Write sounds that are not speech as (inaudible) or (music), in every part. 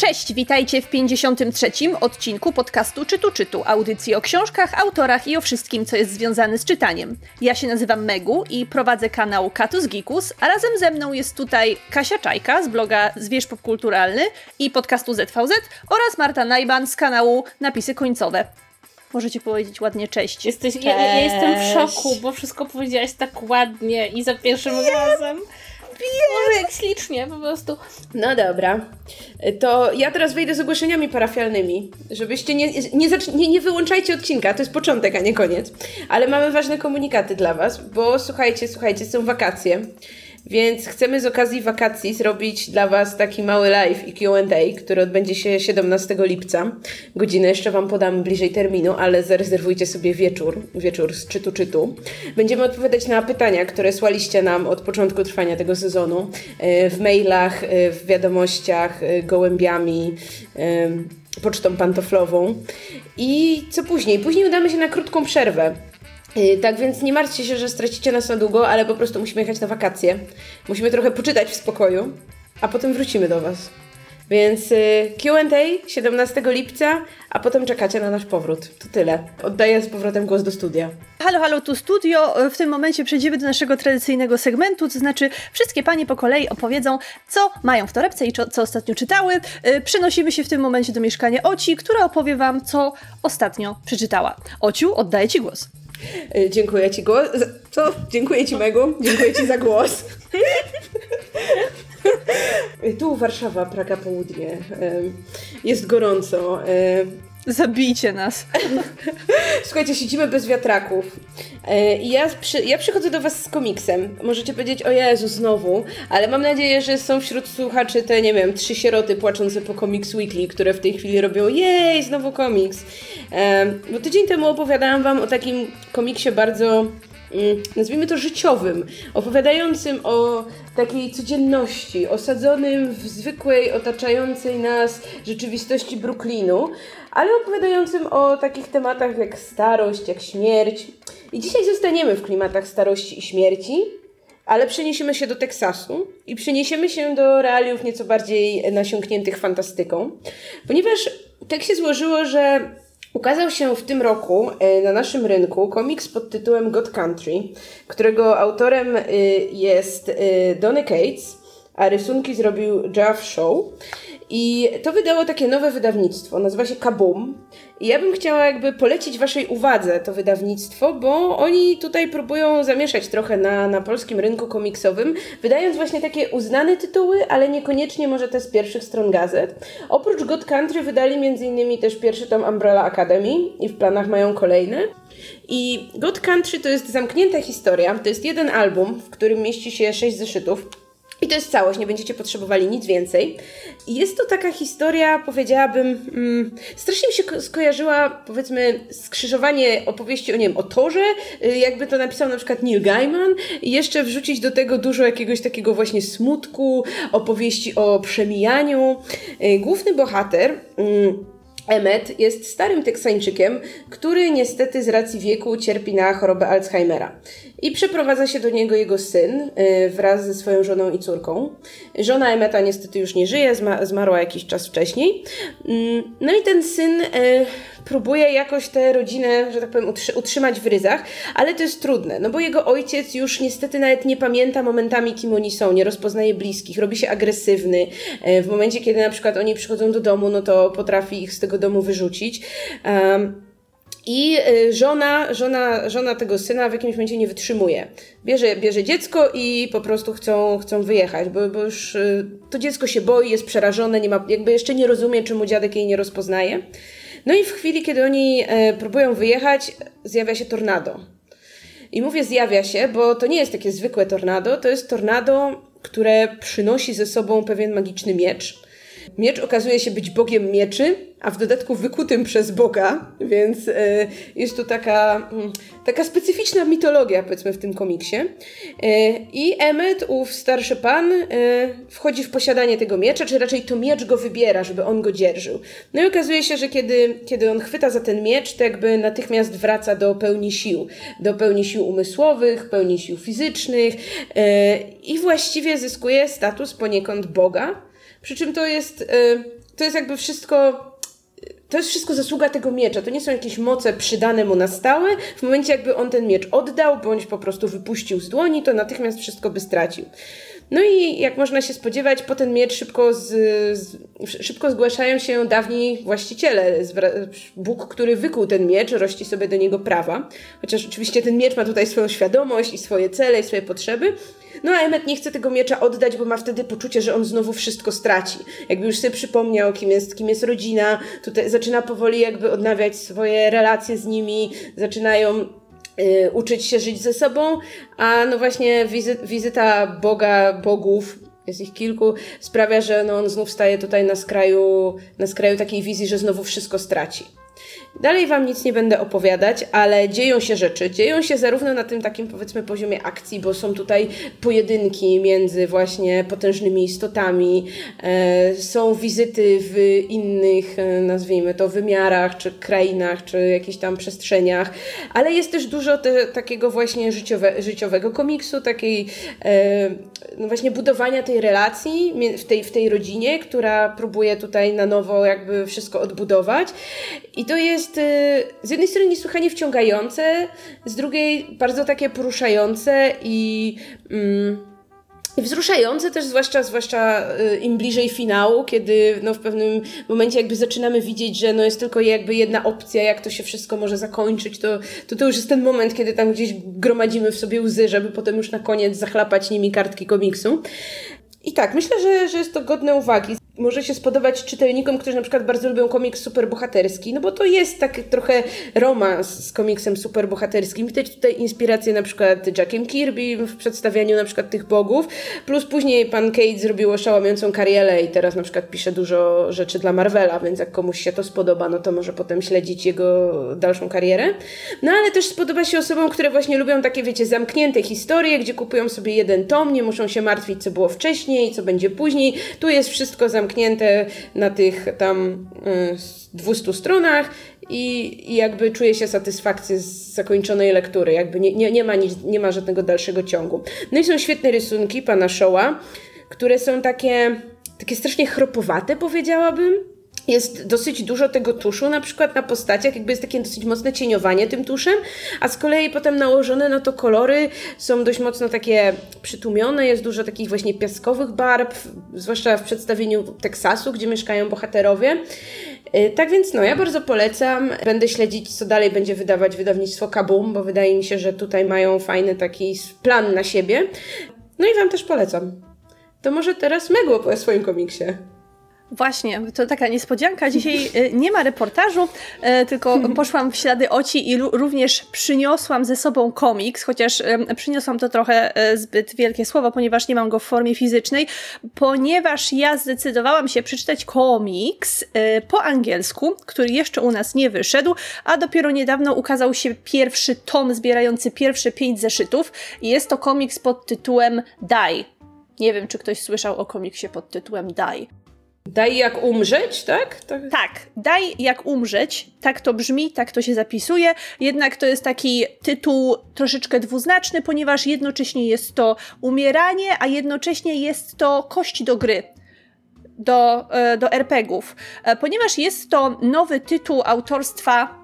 Cześć, witajcie w 53. odcinku podcastu Czytu Czytu, audycji o książkach, autorach i o wszystkim, co jest związane z czytaniem. Ja się nazywam Megu i prowadzę kanał Katus Gikus, a razem ze mną jest tutaj Kasia Czajka z bloga Zwierz Popkulturalny i podcastu ZVZ oraz Marta Najban z kanału Napisy Końcowe. Możecie powiedzieć ładnie cześć. Jesteś, ja, ja jestem w szoku, bo wszystko powiedziałaś tak ładnie i za pierwszym razem. Boże, jak ślicznie po prostu. No dobra. To ja teraz wejdę z ogłoszeniami parafialnymi, żebyście nie, nie, nie, nie wyłączajcie odcinka, to jest początek, a nie koniec. Ale mamy ważne komunikaty dla Was, bo słuchajcie, słuchajcie, są wakacje. Więc chcemy z okazji wakacji zrobić dla Was taki mały live i QA, który odbędzie się 17 lipca. Godzinę jeszcze Wam podam bliżej terminu, ale zarezerwujcie sobie wieczór, wieczór z czytu czytu. Będziemy odpowiadać na pytania, które słaliście nam od początku trwania tego sezonu e, w mailach, e, w wiadomościach, e, gołębiami pocztą pantoflową. I co później? Później udamy się na krótką przerwę. Y, tak więc nie martwcie się, że stracicie nas na długo, ale po prostu musimy jechać na wakacje. Musimy trochę poczytać w spokoju, a potem wrócimy do Was. Więc y, QA 17 lipca, a potem czekacie na nasz powrót. To tyle. Oddaję z powrotem głos do studia. Halo, halo, tu studio. W tym momencie przejdziemy do naszego tradycyjnego segmentu, to znaczy wszystkie panie po kolei opowiedzą, co mają w torebce i co ostatnio czytały. Y, przenosimy się w tym momencie do mieszkania Oci, która opowie wam, co ostatnio przeczytała. Ociu, oddaję ci głos. E, dziękuję Ci głos. Co? Dziękuję Ci Megu. Dziękuję Ci za głos. (laughs) Tu Warszawa, Praga Południe. Jest gorąco. Zabijcie nas. (laughs) Słuchajcie, siedzimy bez wiatraków. E, I ja, przy, ja przychodzę do Was z komiksem. Możecie powiedzieć, o Jezu, znowu, ale mam nadzieję, że są wśród słuchaczy te, nie wiem, trzy sieroty płaczące po Comics Weekly, które w tej chwili robią, jej, znowu komiks. E, bo tydzień temu opowiadałam Wam o takim komiksie bardzo Mm, nazwijmy to życiowym, opowiadającym o takiej codzienności, osadzonym w zwykłej, otaczającej nas rzeczywistości Brooklynu, ale opowiadającym o takich tematach jak starość, jak śmierć. I dzisiaj zostaniemy w klimatach starości i śmierci, ale przeniesiemy się do Teksasu i przeniesiemy się do realiów nieco bardziej nasiąkniętych fantastyką, ponieważ tak się złożyło, że Ukazał się w tym roku e, na naszym rynku komiks pod tytułem God Country, którego autorem e, jest e, Donny Cates, a rysunki zrobił Jeff Shaw. I to wydało takie nowe wydawnictwo, nazywa się Kaboom. I ja bym chciała jakby polecić Waszej uwadze to wydawnictwo, bo oni tutaj próbują zamieszać trochę na, na polskim rynku komiksowym, wydając właśnie takie uznane tytuły, ale niekoniecznie może te z pierwszych stron gazet. Oprócz God Country wydali m.in. też pierwszy tom Umbrella Academy i w planach mają kolejne. I God Country to jest zamknięta historia, to jest jeden album, w którym mieści się sześć zeszytów. I to jest całość, nie będziecie potrzebowali nic więcej. Jest to taka historia, powiedziałabym, mm, strasznie mi się skojarzyła, powiedzmy, skrzyżowanie opowieści o, nie wiem, o Torze, y, jakby to napisał na przykład Neil Gaiman, i jeszcze wrzucić do tego dużo jakiegoś takiego właśnie smutku, opowieści o przemijaniu. Y, główny bohater... Mm, Emmet jest starym Teksańczykiem, który niestety z racji wieku cierpi na chorobę Alzheimera. I przeprowadza się do niego jego syn y, wraz ze swoją żoną i córką. Żona Emeta niestety już nie żyje, zmarła jakiś czas wcześniej. Mm, no i ten syn y, próbuje jakoś tę rodzinę, że tak powiem, utrzymać w ryzach, ale to jest trudne, no bo jego ojciec już niestety nawet nie pamięta momentami, kim oni są, nie rozpoznaje bliskich, robi się agresywny. Y, w momencie, kiedy na przykład oni przychodzą do domu, no to potrafi ich z tego domu wyrzucić. Um, i y, żona, żona, żona tego syna w jakimś momencie nie wytrzymuje. Bierze, bierze dziecko i po prostu chcą, chcą wyjechać, bo, bo już y, to dziecko się boi, jest przerażone, nie ma, jakby jeszcze nie rozumie, czemu dziadek jej nie rozpoznaje. No i w chwili, kiedy oni e, próbują wyjechać, zjawia się tornado. I mówię zjawia się, bo to nie jest takie zwykłe tornado, to jest tornado, które przynosi ze sobą pewien magiczny miecz. Miecz okazuje się być bogiem mieczy, a w dodatku wykutym przez Boga, więc e, jest tu taka, mm, taka specyficzna mitologia, powiedzmy, w tym komiksie. E, I Emmet, ów starszy pan, e, wchodzi w posiadanie tego miecza, czy raczej to miecz go wybiera, żeby on go dzierżył. No i okazuje się, że kiedy, kiedy on chwyta za ten miecz, to jakby natychmiast wraca do pełni sił. Do pełni sił umysłowych, pełni sił fizycznych i właściwie zyskuje status poniekąd Boga. Przy czym to jest to jest jakby wszystko to jest wszystko zasługa tego miecza. To nie są jakieś moce przydane mu na stałe. W momencie, jakby on ten miecz oddał, bądź po prostu wypuścił z dłoni, to natychmiast wszystko by stracił. No i jak można się spodziewać, po ten miecz szybko, z, z, szybko zgłaszają się dawni właściciele. Bóg, który wykuł ten miecz, rości sobie do niego prawa. Chociaż oczywiście ten miecz ma tutaj swoją świadomość i swoje cele i swoje potrzeby. No a Emmet nie chce tego miecza oddać, bo ma wtedy poczucie, że on znowu wszystko straci. Jakby już sobie przypomniał, kim jest, kim jest rodzina, tutaj zaczyna powoli jakby odnawiać swoje relacje z nimi, zaczynają uczyć się żyć ze sobą, a no właśnie wizy wizyta Boga, bogów, jest ich kilku, sprawia, że no on znów staje tutaj na skraju, na skraju takiej wizji, że znowu wszystko straci. Dalej Wam nic nie będę opowiadać, ale dzieją się rzeczy. Dzieją się zarówno na tym takim powiedzmy poziomie akcji, bo są tutaj pojedynki między właśnie potężnymi istotami, e, są wizyty w innych, e, nazwijmy to, wymiarach, czy krainach, czy jakichś tam przestrzeniach, ale jest też dużo te, takiego właśnie życiowe, życiowego komiksu, takiej e, no właśnie budowania tej relacji w tej, w tej rodzinie, która próbuje tutaj na nowo jakby wszystko odbudować. I to jest y, z jednej strony niesłychanie wciągające, z drugiej bardzo takie poruszające i. Mm, wzruszające też, zwłaszcza, zwłaszcza y, im bliżej finału, kiedy no, w pewnym momencie jakby zaczynamy widzieć, że no, jest tylko jakby jedna opcja, jak to się wszystko może zakończyć, to, to to już jest ten moment, kiedy tam gdzieś gromadzimy w sobie łzy, żeby potem już na koniec zachlapać nimi kartki komiksu. I tak, myślę, że, że jest to godne uwagi może się spodobać czytelnikom, którzy na przykład bardzo lubią komiks superbohaterski, no bo to jest tak trochę romans z komiksem superbohaterskim. Widać tutaj inspirację na przykład Jackiem Kirby w przedstawianiu na przykład tych bogów, plus później pan Kate zrobił oszałamiającą karierę i teraz na przykład pisze dużo rzeczy dla Marvela, więc jak komuś się to spodoba, no to może potem śledzić jego dalszą karierę. No ale też spodoba się osobom, które właśnie lubią takie, wiecie, zamknięte historie, gdzie kupują sobie jeden tom, nie muszą się martwić, co było wcześniej, co będzie później. Tu jest wszystko zamknięte zamknięte na tych tam 200 y, stronach i, i jakby czuję się satysfakcję z zakończonej lektury. Jakby nie, nie, nie, ma nic, nie ma żadnego dalszego ciągu. No i są świetne rysunki pana Showa, które są takie, takie strasznie chropowate, powiedziałabym jest dosyć dużo tego tuszu, na przykład na postaciach, jakby jest takie dosyć mocne cieniowanie tym tuszem, a z kolei potem nałożone na to kolory są dość mocno takie przytłumione, jest dużo takich właśnie piaskowych barw, zwłaszcza w przedstawieniu Teksasu, gdzie mieszkają bohaterowie. Y, tak więc no, ja bardzo polecam. Będę śledzić, co dalej będzie wydawać wydawnictwo Kabum, bo wydaje mi się, że tutaj mają fajny taki plan na siebie. No i Wam też polecam. To może teraz Megło po swoim komiksie. Właśnie, to taka niespodzianka. Dzisiaj y, nie ma reportażu, y, tylko (laughs) poszłam w ślady Oci i również przyniosłam ze sobą komiks, chociaż przyniosłam to trochę y, zbyt wielkie słowo, ponieważ nie mam go w formie fizycznej, ponieważ ja zdecydowałam się przeczytać komiks po angielsku, który jeszcze u nas nie wyszedł, a dopiero niedawno ukazał się pierwszy tom zbierający pierwsze pięć zeszytów. Jest to komiks pod tytułem Die. Nie wiem, czy ktoś słyszał o komiksie pod tytułem Die. Daj jak umrzeć, tak? tak? Tak, daj jak umrzeć, tak to brzmi, tak to się zapisuje, jednak to jest taki tytuł troszeczkę dwuznaczny, ponieważ jednocześnie jest to umieranie, a jednocześnie jest to kość do gry do, e, do RPGów. E, ponieważ jest to nowy tytuł autorstwa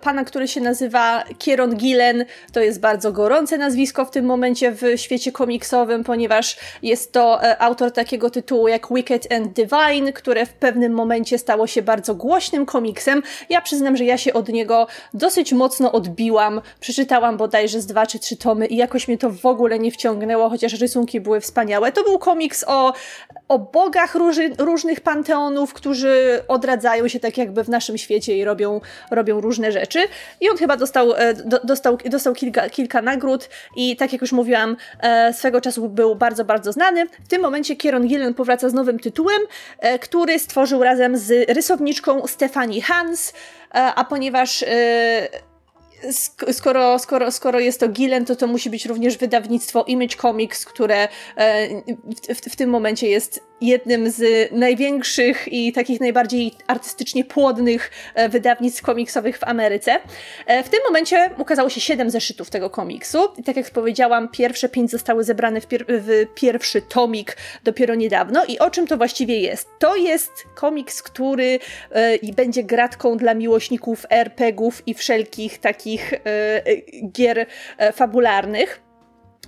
pana, który się nazywa Kieron Gillen. To jest bardzo gorące nazwisko w tym momencie w świecie komiksowym, ponieważ jest to e, autor takiego tytułu jak Wicked and Divine, które w pewnym momencie stało się bardzo głośnym komiksem. Ja przyznam, że ja się od niego dosyć mocno odbiłam. Przeczytałam bodajże z dwa czy trzy tomy i jakoś mnie to w ogóle nie wciągnęło, chociaż rysunki były wspaniałe. To był komiks o, o bogach róży, różnych panteonów, którzy odradzają się tak jakby w naszym świecie i robią robią różne rzeczy. I on chyba dostał, e, dostał, dostał kilka, kilka nagród i tak jak już mówiłam, e, swego czasu był bardzo, bardzo znany. W tym momencie Kieron Gillen powraca z nowym tytułem, e, który stworzył razem z rysowniczką Stefani Hans, a ponieważ skoro, skoro, skoro jest to Gillen, to to musi być również wydawnictwo Image Comics, które w, w, w tym momencie jest jednym z największych i takich najbardziej artystycznie płodnych e, wydawnictw komiksowych w Ameryce. E, w tym momencie ukazało się siedem zeszytów tego komiksu i tak jak powiedziałam, pierwsze pięć zostały zebrane w, pier w pierwszy tomik dopiero niedawno i o czym to właściwie jest? To jest komiks, który e, będzie gratką dla miłośników RPGów i wszelkich takich e, gier fabularnych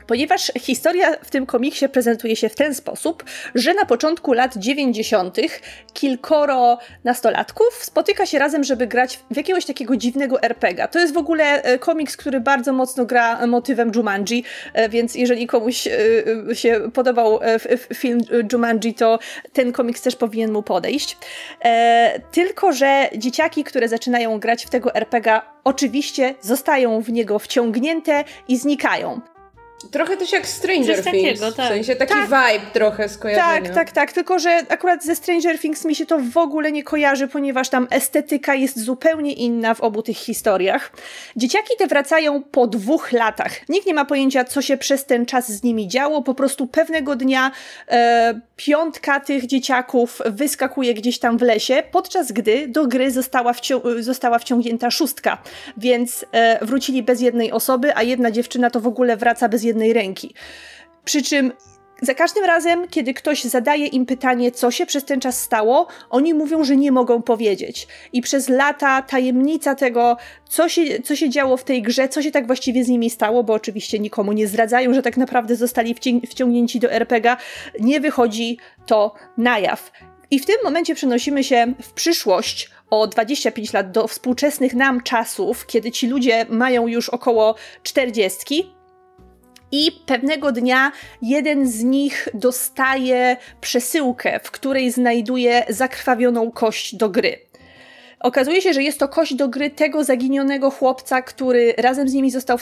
ponieważ historia w tym komiksie prezentuje się w ten sposób, że na początku lat 90. kilkoro nastolatków spotyka się razem, żeby grać w jakiegoś takiego dziwnego RPGa. To jest w ogóle e, komiks, który bardzo mocno gra motywem Jumanji, e, więc jeżeli komuś e, się podobał film Jumanji, to ten komiks też powinien mu podejść. Tylko, że dzieciaki, które zaczynają grać w tego RPGa, oczywiście zostają w niego wciągnięte i znikają. Trochę też jak Stranger Things. Takiego, tak. W sensie taki tak. vibe trochę skojarzenia. Tak, tak, tak. Tylko, że akurat ze Stranger Things mi się to w ogóle nie kojarzy, ponieważ tam estetyka jest zupełnie inna w obu tych historiach. Dzieciaki te wracają po dwóch latach. Nikt nie ma pojęcia, co się przez ten czas z nimi działo. Po prostu pewnego dnia e, piątka tych dzieciaków wyskakuje gdzieś tam w lesie, podczas gdy do gry została, wcią- została wciągnięta szóstka. Więc e, wrócili bez jednej osoby, a jedna dziewczyna to w ogóle wraca bez jednej ręki. Przy czym za każdym razem, kiedy ktoś zadaje im pytanie, co się przez ten czas stało, oni mówią, że nie mogą powiedzieć. I przez lata tajemnica tego, co się, co się działo w tej grze, co się tak właściwie z nimi stało, bo oczywiście nikomu nie zdradzają, że tak naprawdę zostali wciągnięci do RPGa, nie wychodzi to na jaw. I w tym momencie przenosimy się w przyszłość o 25 lat do współczesnych nam czasów, kiedy ci ludzie mają już około 40 i pewnego dnia jeden z nich dostaje przesyłkę, w której znajduje zakrwawioną kość do gry. Okazuje się, że jest to kość do gry tego zaginionego chłopca, który razem z nimi został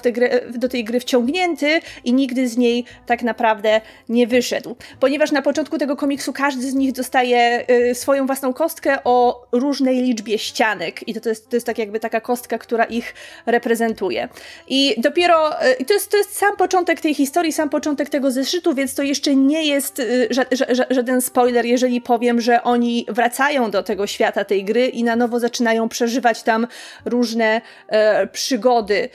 do tej gry wciągnięty i nigdy z niej tak naprawdę nie wyszedł. Ponieważ na początku tego komiksu każdy z nich dostaje y, swoją własną kostkę o różnej liczbie ścianek i to, to, jest, to jest tak jakby taka kostka, która ich reprezentuje. I dopiero, y, to, jest, to jest sam początek tej historii, sam początek tego zeszytu, więc to jeszcze nie jest y, ża ża żaden spoiler, jeżeli powiem, że oni wracają do tego świata tej gry i na nowo zaczynają przeżywać tam różne e, przygody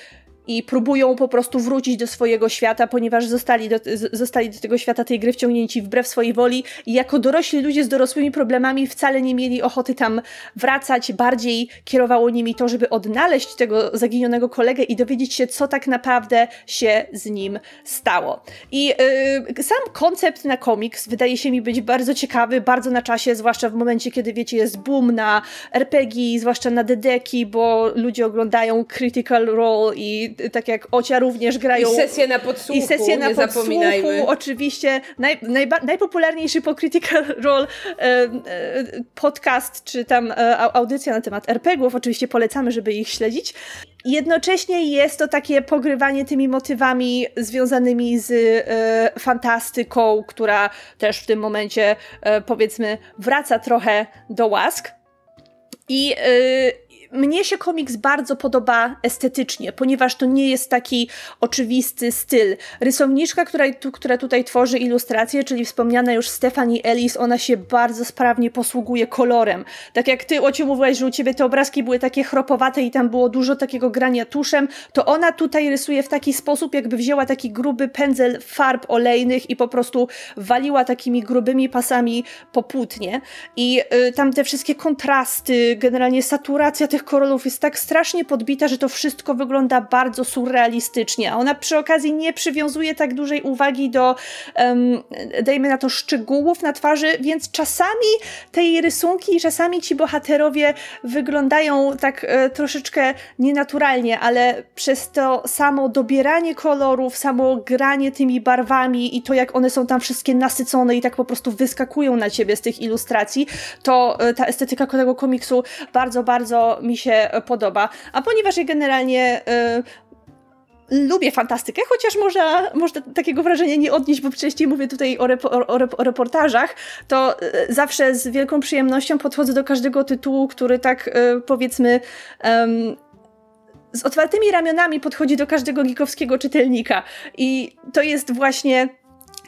i próbują po prostu wrócić do swojego świata, ponieważ zostali do, zostali do tego świata tej gry wciągnięci wbrew swojej woli i jako dorośli ludzie z dorosłymi problemami wcale nie mieli ochoty tam wracać, bardziej kierowało nimi to, żeby odnaleźć tego zaginionego kolegę i dowiedzieć się, co tak naprawdę się z nim stało. I yy, sam koncept na komiks wydaje się mi być bardzo ciekawy, bardzo na czasie, zwłaszcza w momencie, kiedy wiecie, jest boom na RPG, zwłaszcza na dedeki, bo ludzie oglądają Critical Role i tak jak Ocia również grają. I sesje na podsłuchu, I sesje na podsłuchu, oczywiście. Naj, najba, najpopularniejszy po Critical Role e, e, podcast, czy tam e, audycja na temat RPGów, oczywiście polecamy, żeby ich śledzić. Jednocześnie jest to takie pogrywanie tymi motywami związanymi z e, fantastyką, która też w tym momencie, e, powiedzmy, wraca trochę do łask. I e, mnie się komiks bardzo podoba estetycznie, ponieważ to nie jest taki oczywisty styl. Rysowniczka, która, która tutaj tworzy ilustracje, czyli wspomniana już Stephanie Ellis, ona się bardzo sprawnie posługuje kolorem. Tak jak ty, Ociu, mówiłaś, że u ciebie te obrazki były takie chropowate i tam było dużo takiego grania tuszem, to ona tutaj rysuje w taki sposób, jakby wzięła taki gruby pędzel farb olejnych i po prostu waliła takimi grubymi pasami po płótnie. I y, tam te wszystkie kontrasty, generalnie saturacja tych tych kolorów jest tak strasznie podbita, że to wszystko wygląda bardzo surrealistycznie. A ona przy okazji nie przywiązuje tak dużej uwagi do, um, dajmy na to, szczegółów na twarzy, więc czasami te jej rysunki, czasami ci bohaterowie wyglądają tak e, troszeczkę nienaturalnie, ale przez to samo dobieranie kolorów, samo granie tymi barwami i to, jak one są tam wszystkie nasycone i tak po prostu wyskakują na ciebie z tych ilustracji, to e, ta estetyka tego komiksu bardzo, bardzo mi się podoba. A ponieważ ja generalnie y, lubię fantastykę, chociaż można, można takiego wrażenia nie odnieść, bo częściej mówię tutaj o, o, o reportażach, to y, zawsze z wielką przyjemnością podchodzę do każdego tytułu, który tak powiedzmy z otwartymi ramionami podchodzi do każdego gikowskiego czytelnika. I to jest właśnie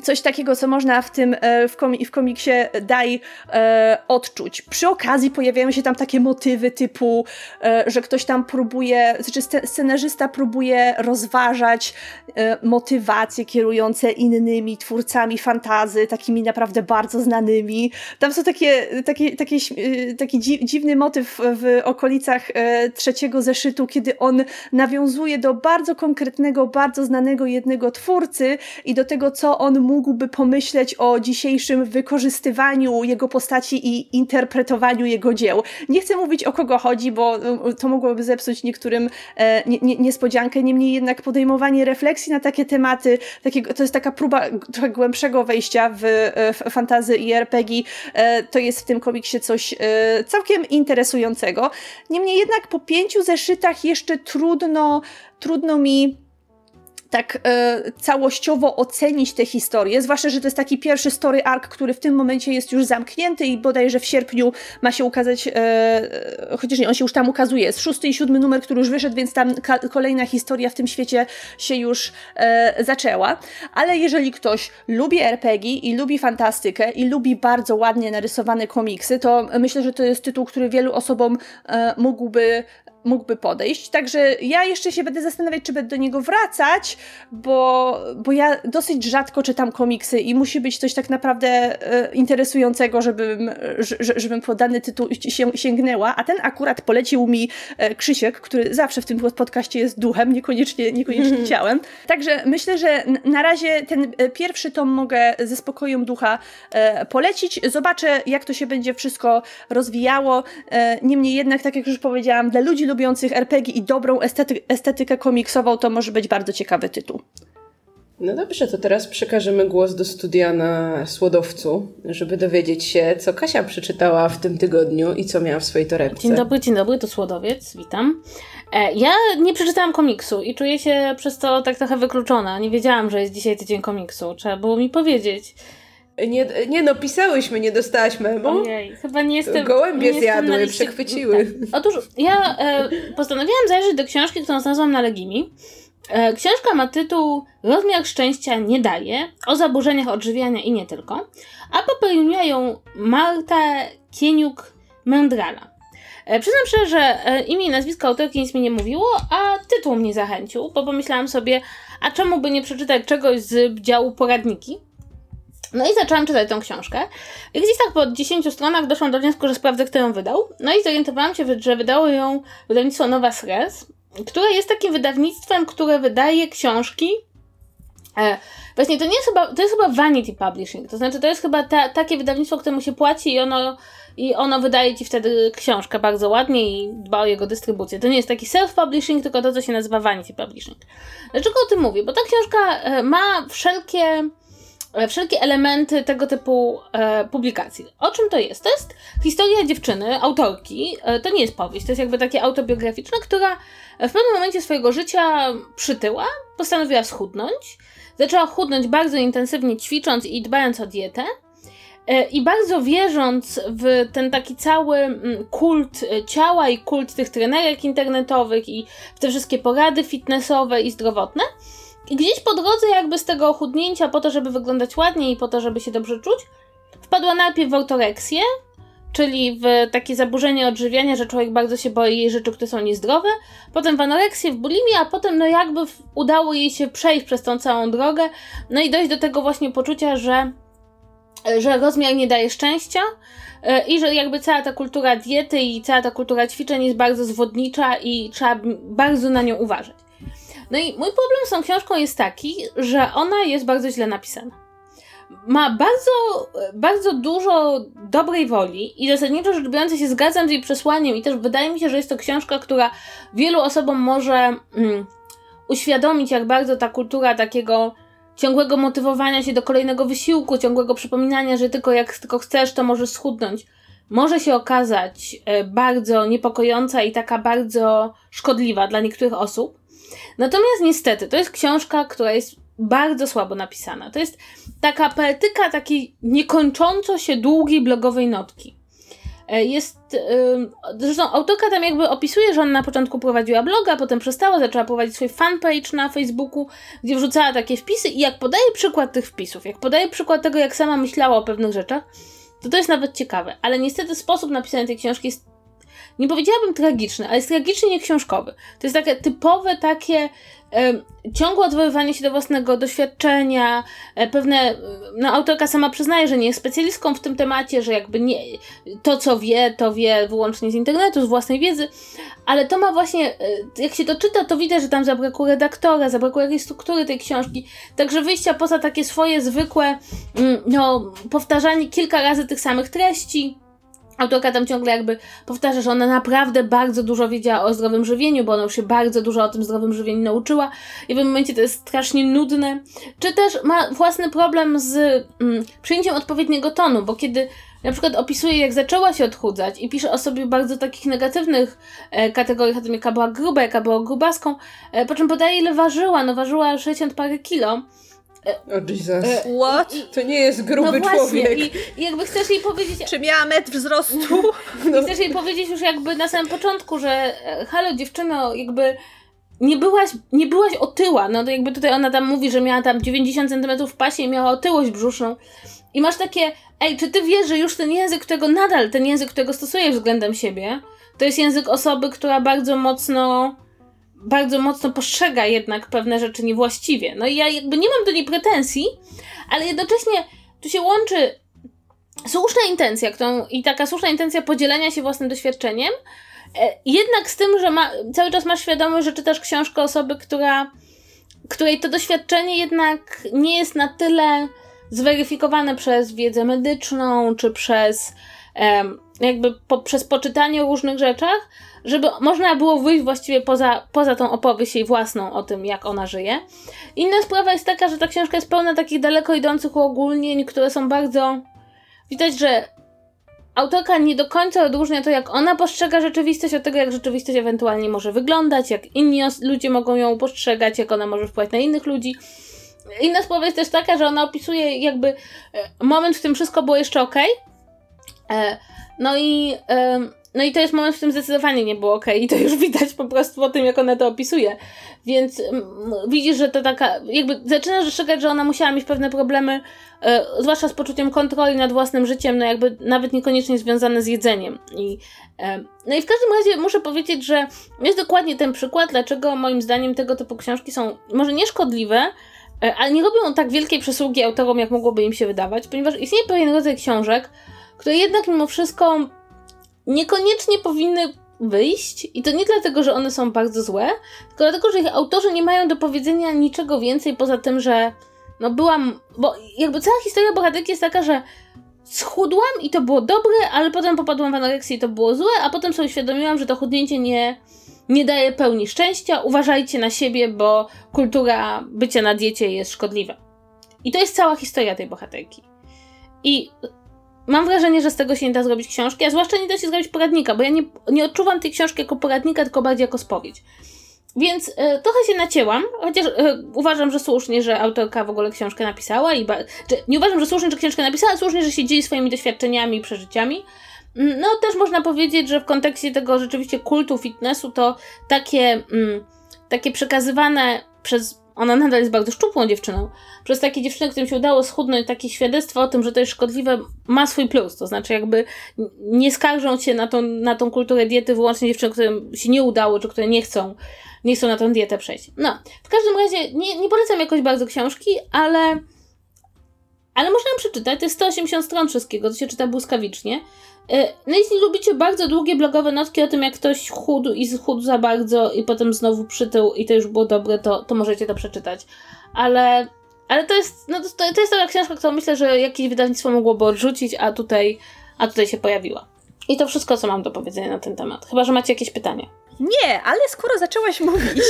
coś takiego, co można w tym e, w, komi w komiksie Daj e, odczuć. Przy okazji pojawiają się tam takie motywy typu, e, że ktoś tam próbuje, znaczy scenarzysta próbuje rozważać e, motywacje kierujące innymi twórcami fantazy, takimi naprawdę bardzo znanymi. Tam są takie, takie, takie e, taki dziwny motyw w okolicach e, trzeciego zeszytu, kiedy on nawiązuje do bardzo konkretnego, bardzo znanego jednego twórcy i do tego, co on mógłby pomyśleć o dzisiejszym wykorzystywaniu jego postaci i interpretowaniu jego dzieł. Nie chcę mówić o kogo chodzi, bo e, to mogłoby zepsuć niektórym e, nie, nie, niespodziankę, niemniej jednak podejmowanie refleksji na takie tematy, takiego, to jest taka próba trochę głębszego wejścia w, e, w fantazy i RPG, e, to jest w tym komiksie coś e, całkiem interesującego. Niemniej jednak po pięciu zeszytach jeszcze trudno, trudno mi tak e, całościowo ocenić tę historię, zwłaszcza, że to jest taki pierwszy story arc, który w tym momencie jest już zamknięty i bodajże w sierpniu ma się ukazać, e, chociaż nie, on się już tam ukazuje, jest szósty i siódmy numer, który już wyszedł, więc tam kolejna historia w tym świecie się już e, zaczęła, ale jeżeli ktoś lubi RPG i lubi fantastykę i lubi bardzo ładnie narysowane komiksy, to myślę, że to jest tytuł, który wielu osobom e, mógłby mógłby podejść. Także ja jeszcze się będę zastanawiać, czy będę do niego wracać, bo, bo ja dosyć rzadko czytam komiksy i musi być coś tak naprawdę e, interesującego, żebym, żebym po dany tytuł się, sięgnęła, a ten akurat polecił mi e, Krzysiek, który zawsze w tym podcaście jest duchem, niekoniecznie, niekoniecznie ciałem. Także myślę, że na razie ten e, pierwszy tom mogę ze spokojem ducha e, polecić. Zobaczę, jak to się będzie wszystko rozwijało. E, niemniej jednak, tak jak już powiedziałam, dla ludzi lubiących RPG i dobrą estety estetykę komiksową, to może być bardzo ciekawy tytuł. No dobrze, to teraz przekażemy głos do studia na Słodowcu, żeby dowiedzieć się, co Kasia przeczytała w tym tygodniu i co miała w swojej torebce. Dzień dobry, dzień dobry, to Słodowiec, witam. E, ja nie przeczytałam komiksu i czuję się przez to tak trochę wykluczona. Nie wiedziałam, że jest dzisiaj tydzień komiksu. Trzeba było mi powiedzieć. Nie, nie no, pisałyśmy, nie dostałaś memo. Ojej, chyba nie jestem. Gołębie nie zjadły, liście... przechwyciły. Tak. Otóż ja e, postanowiłam zajrzeć do książki, którą znalazłam na Legimi. E, książka ma tytuł Rozmiar szczęścia nie daje o zaburzeniach odżywiania i nie tylko, a popełniła ją Marta Kieniuk-Mędrala. E, przyznam szczerze, że e, imię i nazwisko autorki nic mi nie mówiło, a tytuł mnie zachęcił, bo pomyślałam sobie, a czemu by nie przeczytać czegoś z działu poradniki? No i zaczęłam czytać tą książkę. I gdzieś tak po 10 stronach doszłam do wniosku, że sprawdzę, kto ją wydał. No i zorientowałam się, że wydało ją wydawnictwo Nowa Sres, które jest takim wydawnictwem, które wydaje książki. E, właśnie to nie jest chyba, to jest chyba Vanity Publishing, to znaczy to jest chyba ta, takie wydawnictwo, któremu się płaci i ono, i ono wydaje ci wtedy książkę bardzo ładnie i dba o jego dystrybucję. To nie jest taki self-publishing, tylko to, co się nazywa Vanity Publishing. Dlaczego o tym mówię? Bo ta książka e, ma wszelkie wszelkie elementy tego typu e, publikacji. O czym to jest? To jest historia dziewczyny, autorki. E, to nie jest powieść, to jest jakby takie autobiograficzne, która w pewnym momencie swojego życia przytyła, postanowiła schudnąć. Zaczęła chudnąć bardzo intensywnie, ćwicząc i dbając o dietę. E, I bardzo wierząc w ten taki cały mm, kult e, ciała i kult tych trenerek internetowych i w te wszystkie porady fitnessowe i zdrowotne, i gdzieś po drodze jakby z tego ochudnięcia po to, żeby wyglądać ładniej i po to, żeby się dobrze czuć, wpadła najpierw w autoreksję, czyli w takie zaburzenie odżywiania, że człowiek bardzo się boi jej rzeczy, które są niezdrowe, potem w anoreksję, w bulimię, a potem no jakby udało jej się przejść przez tą całą drogę, no i dojść do tego właśnie poczucia, że, że rozmiar nie daje szczęścia e, i że jakby cała ta kultura diety i cała ta kultura ćwiczeń jest bardzo zwodnicza i trzeba bardzo na nią uważać. No i mój problem z tą książką jest taki, że ona jest bardzo źle napisana. Ma bardzo, bardzo dużo dobrej woli i zasadniczo rzecz biorąc się zgadzam z jej przesłaniem i też wydaje mi się, że jest to książka, która wielu osobom może mm, uświadomić, jak bardzo ta kultura takiego ciągłego motywowania się do kolejnego wysiłku, ciągłego przypominania, że tylko jak tylko chcesz, to możesz schudnąć, może się okazać e, bardzo niepokojąca i taka bardzo szkodliwa dla niektórych osób. Natomiast niestety, to jest książka, która jest bardzo słabo napisana. To jest taka poetyka takiej niekończąco się długiej blogowej notki. E, jest, zresztą autorka tam jakby opisuje, że ona na początku prowadziła bloga, potem przestała, zaczęła prowadzić swój fanpage na Facebooku, gdzie wrzucała takie wpisy i jak podaje przykład tych wpisów, jak podaje przykład tego, jak sama myślała o pewnych rzeczach, to to jest nawet ciekawe. Ale niestety sposób napisania tej książki jest nie powiedziałabym tragiczny, ale jest tragicznie nieksiążkowy. To jest takie typowe takie ciągłe odwoływanie się do własnego doświadczenia, e, pewne, no autorka sama przyznaje, że nie jest specjalistką w tym temacie, że jakby nie, to co wie, to wie wyłącznie z internetu, z własnej wiedzy, ale to ma właśnie, e, jak się to czyta, to widać, że tam zabrakło redaktora, zabrakło jakiejś struktury tej książki, także wyjścia poza takie swoje zwykłe, mm, no, powtarzanie kilka razy tych samych treści, Autorka tam ciągle jakby powtarza, że ona naprawdę bardzo dużo wiedziała o zdrowym żywieniu, bo ona już się bardzo dużo o tym zdrowym żywieniu nauczyła i w tym momencie to jest strasznie nudne. Czy też ma własny problem z mm, przyjęciem odpowiedniego tonu, bo kiedy na przykład opisuje, jak zaczęła się odchudzać i pisze o sobie bardzo takich negatywnych e, kategoriach, o tym jaka była gruba, jaka była grubaską, e, po czym podaje ile ważyła, no ważyła 60 parę kilo, o oh Jesus. E, What? To nie jest gruby no człowiek. I, jakby chcesz jej powiedzieć... Czy miała metr wzrostu? (laughs) No. I chcesz jej powiedzieć już jakby na samym początku, że e, halo dziewczyno, jakby nie byłaś, nie byłaś otyła. No to jakby tutaj ona tam mówi, że miała tam 90 cm w pasie i miała otyłość brzuszną. I masz takie, ej, czy ty wiesz, że już ten język, którego nadal, ten język, którego stosujesz względem siebie, to jest język osoby, która bardzo mocno bardzo mocno postrzega jednak pewne rzeczy niewłaściwie. No i ja jakby nie mam do niej pretensji, ale jednocześnie tu się łączy słuszna intencja którą, i taka słuszna intencja podzielenia się własnym doświadczeniem, e, jednak z tym, że ma, cały czas masz świadomość, że czytasz książkę osoby, która, której to doświadczenie jednak nie jest na tyle zweryfikowane przez wiedzę medyczną, czy przez jakby przez poczytanie o różnych rzeczach, żeby można było wyjść właściwie poza, poza tą opowieść jej własną o tym, jak ona żyje. Inna sprawa jest taka, że ta książka jest pełna takich daleko idących uogólnień, które są bardzo. Widać, że autorka nie do końca odróżnia to, jak ona postrzega rzeczywistość, od tego, jak rzeczywistość ewentualnie może wyglądać, jak inni ludzie mogą ją postrzegać, jak ona może wpływać na innych ludzi. Inna sprawa jest też taka, że ona opisuje jakby e, moment, w którym wszystko było jeszcze ok. No i no i to jest moment, w którym zdecydowanie nie było ok, i to już (laughs) widać po prostu po tym, jak ona to opisuje. Więc mm, widzisz, że to taka, jakby zaczynasz dostrzegać, że ona musiała mieć pewne problemy, e, zwłaszcza z poczuciem kontroli nad własnym życiem, no jakby nawet niekoniecznie związane z jedzeniem. I, no i w każdym razie muszę powiedzieć, że jest dokładnie ten przykład, dlaczego moim zdaniem tego typu książki są może nieszkodliwe, e, ale nie robią tak wielkiej przysługi autorom, jak mogłoby im się wydawać, ponieważ istnieje pewien rodzaj książek, które jednak mimo wszystko niekoniecznie powinny wyjść i to nie dlatego, że one są bardzo złe, tylko dlatego, że ich autorzy nie mają do powiedzenia niczego więcej poza tym, że no byłam, bo jakby cała historia bohaterki jest taka, że schudłam i to było dobre, ale potem popadłam w anoreksję i to było złe, a potem sobie uświadomiłam, że to chudnięcie nie, nie daje pełni szczęścia, uważajcie na siebie, bo kultura bycia na diecie jest szkodliwa. I to jest cała historia tej bohaterki. I mam wrażenie, że z tego się nie da zrobić książki, a zwłaszcza nie da się zrobić poradnika, bo ja nie, nie odczuwam tej książki jako poradnika, tylko bardziej jako spowiedź. Więc y, trochę się nacięłam, chociaż y, uważam, że słusznie, że autorka w ogóle książkę napisała i nie uważam, że słusznie, że książkę napisała, słusznie, że się dzieli swoimi doświadczeniami i przeżyciami. Mm, no też można powiedzieć, że w kontekście tego rzeczywiście kultu fitnessu to takie, mm, takie przekazywane przez ona nadal jest bardzo szczupłą dziewczyną. Przez takie dziewczyny, którym się udało schudnąć, takie świadectwo o tym, że to jest szkodliwe, ma swój plus. To znaczy, jakby nie skarżą się na tą, na tą kulturę diety wyłącznie dziewczyny, którym się nie udało, czy które nie chcą, nie chcą na tą dietę przejść. No, w każdym razie nie, nie polecam jakoś bardzo książki, ale. Ale można przeczytać. To jest 180 stron wszystkiego, to się czyta błyskawicznie. E, no jeśli lubicie bardzo długie blogowe notki o tym, jak ktoś chudł i schudł za bardzo i potem znowu przytył i to już było dobre, to, to możecie to przeczytać. Ale, ale to jest, no to, to jest taka książka, którą myślę, że jakieś wydawnictwo mogłoby odrzucić, a tutaj, a tutaj się pojawiła. I to wszystko, co mam do powiedzenia na ten temat. Chyba, że macie jakieś pytania. Nie, ale skoro zaczęłaś mówić,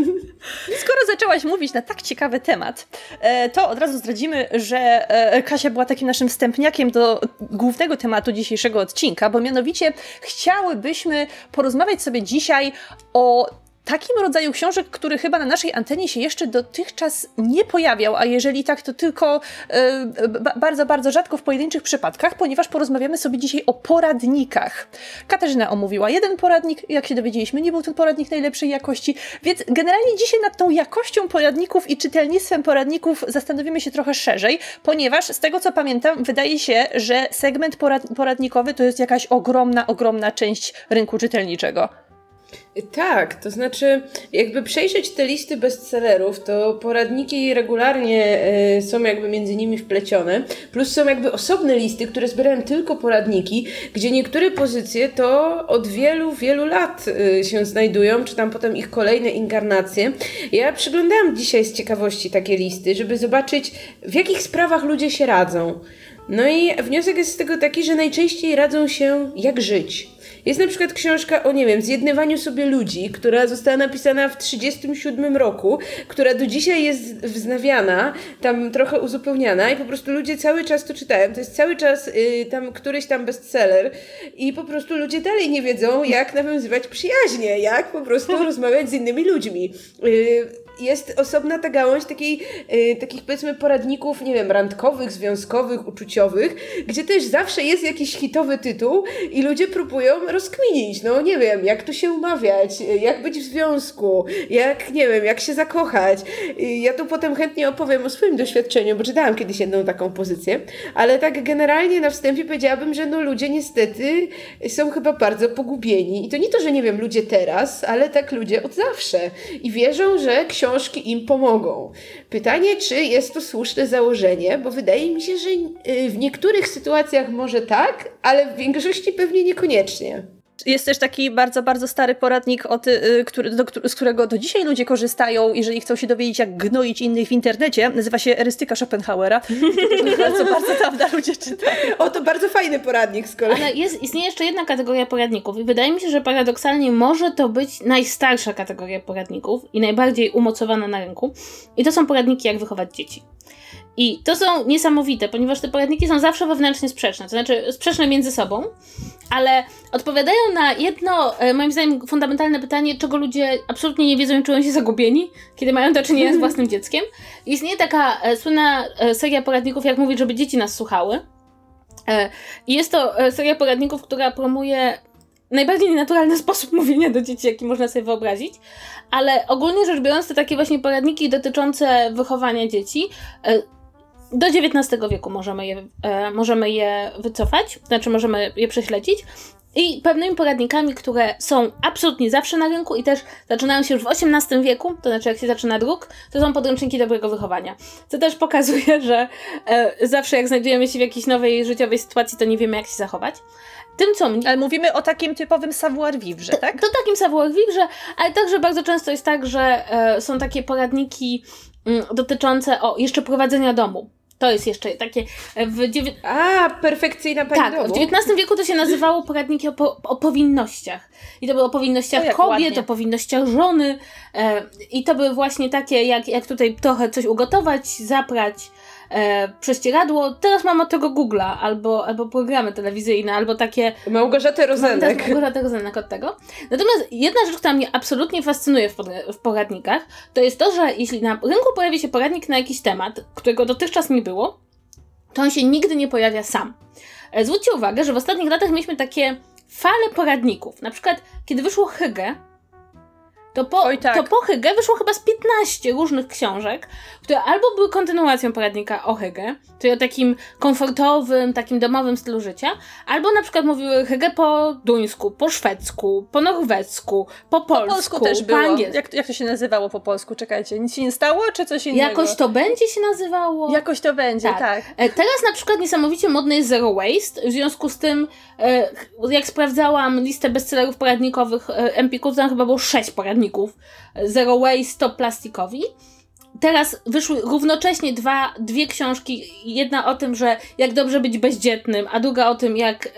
(laughs) skoro zaczęłaś mówić na tak ciekawy temat, e, to od razu zdradzimy, że e, Kasia była takim naszym wstępniakiem do głównego tematu dzisiejszego odcinka, bo mianowicie chciałybyśmy porozmawiać sobie dzisiaj o takim rodzaju książek, który chyba na naszej antenie się jeszcze dotychczas nie pojawiał, a jeżeli tak, to tylko bardzo, bardzo rzadko w pojedynczych przypadkach, ponieważ porozmawiamy sobie dzisiaj o poradnikach. Katarzyna omówiła jeden poradnik, jak się dowiedzieliśmy, nie był ten poradnik najlepszej jakości, więc generalnie dzisiaj nad tą jakością poradników i czytelnictwem poradników zastanowimy się trochę szerzej, ponieważ z tego co pamiętam, wydaje się, że segment porad poradnikowy to jest jakaś ogromna, ogromna część rynku czytelniczego. Tak, to znaczy, jakby przejrzeć te listy bestsellerów, to poradniki regularnie y, są jakby między nimi wplecione, plus są jakby osobne listy, które zbierają tylko poradniki, gdzie niektóre pozycje to od wielu, wielu lat y, się znajdują, czy tam potem ich kolejne inkarnacje. Ja przyglądałam dzisiaj z ciekawości takie listy, żeby zobaczyć, w jakich sprawach ludzie się radzą. No i wniosek jest z tego taki, że najczęściej radzą się jak żyć. Jest na przykład książka o, nie wiem, zjednywaniu sobie ludzi, która została napisana w 1937 roku, która do dzisiaj jest wznawiana, tam trochę uzupełniana i po prostu ludzie cały czas to czytają. To jest cały czas y, tam któryś tam bestseller i po prostu ludzie dalej nie wiedzą, jak nawiązywać przyjaźnie, jak po prostu (laughs) rozmawiać z innymi ludźmi. Y, jest osobna ta gałąź takiej, yy, takich powiedzmy poradników, nie wiem, randkowych, związkowych, uczuciowych, gdzie też zawsze jest jakiś hitowy tytuł i ludzie próbują rozkminić, no nie wiem, jak tu się umawiać, jak być w związku, jak, nie wiem, jak się zakochać. Ja tu potem chętnie opowiem o swoim doświadczeniu, bo czytałam kiedyś jedną taką pozycję, ale tak generalnie na wstępie powiedziałabym, że no ludzie niestety są chyba bardzo pogubieni. I to nie to, że nie wiem, ludzie teraz, ale tak ludzie od zawsze. I wierzą, że książka książki im pomogą. Pytanie, czy jest to słuszne założenie, bo wydaje mi się, że y, w niektórych sytuacjach może tak, ale w większości pewnie niekoniecznie. Jest też taki bardzo, bardzo stary poradnik, o ty, y, który, do, z którego do dzisiaj ludzie korzystają, jeżeli chcą się dowiedzieć, jak gnoić innych w internecie. Nazywa się Erystyka Schopenhauera. bardzo, (laughs) bardzo dawno ludzie czytają. O, to bardzo fajny poradnik z kolei. Ale jest, istnieje jeszcze jedna kategoria poradników i wydaje mi się, że paradoksalnie może to być najstarsza kategoria poradników i najbardziej umocowana na rynku. I to są poradniki, jak wychować dzieci. I to są niesamowite, ponieważ te poradniki są zawsze wewnętrznie sprzeczne, to znaczy sprzeczne między sobą, ale odpowiadają na jedno, e, moim zdaniem, fundamentalne pytanie, czego ludzie absolutnie nie wiedzą i czują się zagubieni, kiedy mają do czynienia z (laughs) własnym dzieckiem. Istnieje taka e, słynna e, seria poradników, jak mówić, żeby dzieci nas słuchały. I jest to seria poradników, która promuje najbardziej nienaturalny (laughs) sposób mówienia do dzieci, jaki można sobie wyobrazić, ale ogólnie rzecz biorąc, to takie właśnie poradniki dotyczące wychowania dzieci do XIX wieku możemy je, e, możemy je wycofać, znaczy możemy je prześledzić. I pewnymi poradnikami, które są absolutnie zawsze na rynku i też zaczynają się już w XVIII wieku, to znaczy jak się zaczyna druk, to są podręczniki dobrego wychowania. Co też pokazuje, że e, zawsze jak znajdujemy się w jakiejś nowej życiowej sytuacji, to nie wiemy jak się zachować. Tym, co. Ale mówimy o takim typowym savoir-vivre, tak? To, to takim savoir-vivre, ale także bardzo często jest tak, że e, są takie poradniki dotyczące o jeszcze prowadzenia domu. To jest jeszcze takie e, w dziewię... A, perfekcyjna pani Tak, domu. w XIX wieku to się nazywało poradniki o, po, o powinnościach. I to były o powinnościach o, kobiet, ładnie. o powinnościach żony. E, I to były właśnie takie, jak, jak tutaj trochę coś ugotować, zaprać, e, prześcieradło. Teraz mam od tego Google'a, albo, albo programy telewizyjne, albo takie... Małgorzatę Rozenek. Małgorzatę Rozenek od tego. Natomiast jedna rzecz, która mnie absolutnie fascynuje w, w poradnikach, to jest to, że jeśli na rynku pojawi się poradnik na jakiś temat, którego dotychczas nie było, to on się nigdy nie pojawia sam. E, zwróćcie uwagę, że w ostatnich latach mieliśmy takie fale poradników. Na przykład, kiedy wyszło Hygge, to po, Oj, tak. to po Hygge wyszło chyba z 15 różnych książek, które albo były kontynuacją poradnika o Hygge, czyli o takim komfortowym, takim domowym stylu życia, albo na przykład mówiły Hygge po duńsku, po szwedzku, po norwesku, po polsku, po polsku też było. Jak, jak to się nazywało po polsku? Czekajcie, nic się nie stało, czy coś innego? Jakoś to będzie się nazywało. Jakoś to będzie, tak. tak. E, teraz na przykład niesamowicie modny jest Zero Waste, w związku z tym, e, jak sprawdzałam listę bestsellerów poradnikowych e, Empiku, tam chyba było 6 poradników Zero Waste, Stop Plastikowi. Teraz wyszły równocześnie dwa, dwie książki. Jedna o tym, że jak dobrze być bezdzietnym, a druga o tym, jak y,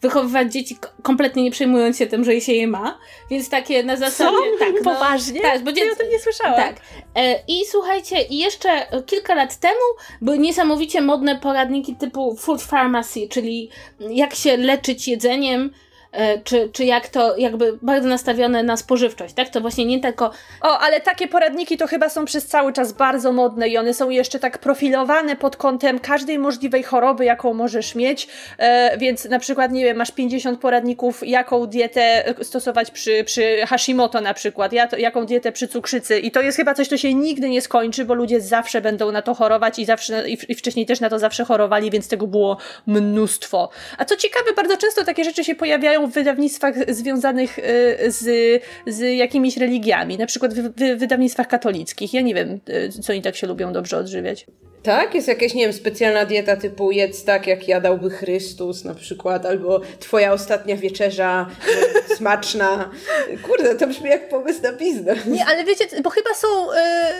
wychowywać dzieci kompletnie nie przejmując się tym, że się je ma. Więc takie na zasadzie. Co? Tak, no, Poważnie? Tak, bo dziecko, ja o tym nie słyszałam. Tak. E, I słuchajcie, i jeszcze kilka lat temu były niesamowicie modne poradniki typu Food Pharmacy, czyli jak się leczyć jedzeniem czy, czy jak to jakby bardzo nastawione na spożywczość, tak? To właśnie nie tylko... O, ale takie poradniki to chyba są przez cały czas bardzo modne i one są jeszcze tak profilowane pod kątem każdej możliwej choroby, jaką możesz mieć, e, więc na przykład, nie wiem, masz 50 poradników, jaką dietę stosować przy, przy Hashimoto na przykład, ja, jaką dietę przy cukrzycy i to jest chyba coś, co się nigdy nie skończy, bo ludzie zawsze będą na to chorować i zawsze, i wcześniej też na to zawsze chorowali, więc tego było mnóstwo. A co ciekawe, bardzo często takie rzeczy się pojawiają w wydawnictwach związanych y, z, z jakimiś religiami, na przykład w, w wydawnictwach katolickich. Ja nie wiem, y, co oni tak się lubią dobrze odżywiać. Tak? Jest jakaś, nie wiem, specjalna dieta typu jedz tak, jak jadałby Chrystus na przykład, albo twoja ostatnia wieczerza (laughs) smaczna. Kurde, to brzmi jak pomysł na biznes. Nie, ale wiecie, bo chyba są,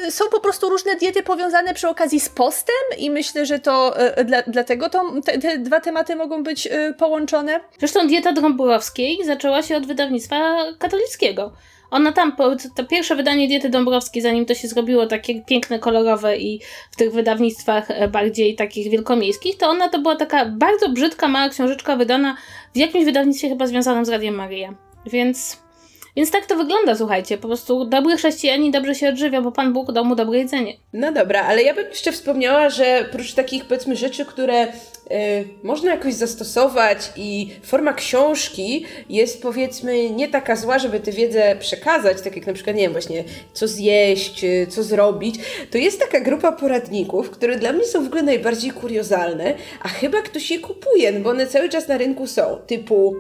y, są po prostu różne diety powiązane przy okazji z postem i myślę, że to y, dla, dlatego to, te, te, dwa tematy mogą być y, połączone. Zresztą dieta Dąbrowskiej zaczęła się od wydawnictwa katolickiego. Ona tam, to pierwsze wydanie Diety Dąbrowskiej, zanim to się zrobiło takie piękne, kolorowe i w tych wydawnictwach e, bardziej takich wielkomiejskich, to ona to była taka bardzo brzydka, mała książeczka wydana w jakimś wydawnictwie chyba związanym z Radiem Maryja. Więc więc tak to wygląda, słuchajcie. Po prostu dobry chrześcijanin dobrze się odżywia, bo Pan Bóg dał mu dobre jedzenie. No dobra, ale ja bym jeszcze wspomniała, że prócz takich powiedzmy rzeczy, które można jakoś zastosować i forma książki jest powiedzmy nie taka zła, żeby tę wiedzę przekazać, tak jak na przykład, nie wiem, właśnie co zjeść, y, co zrobić, to jest taka grupa poradników, które dla mnie są w ogóle najbardziej kuriozalne, a chyba ktoś je kupuje, no bo one cały czas na rynku są, typu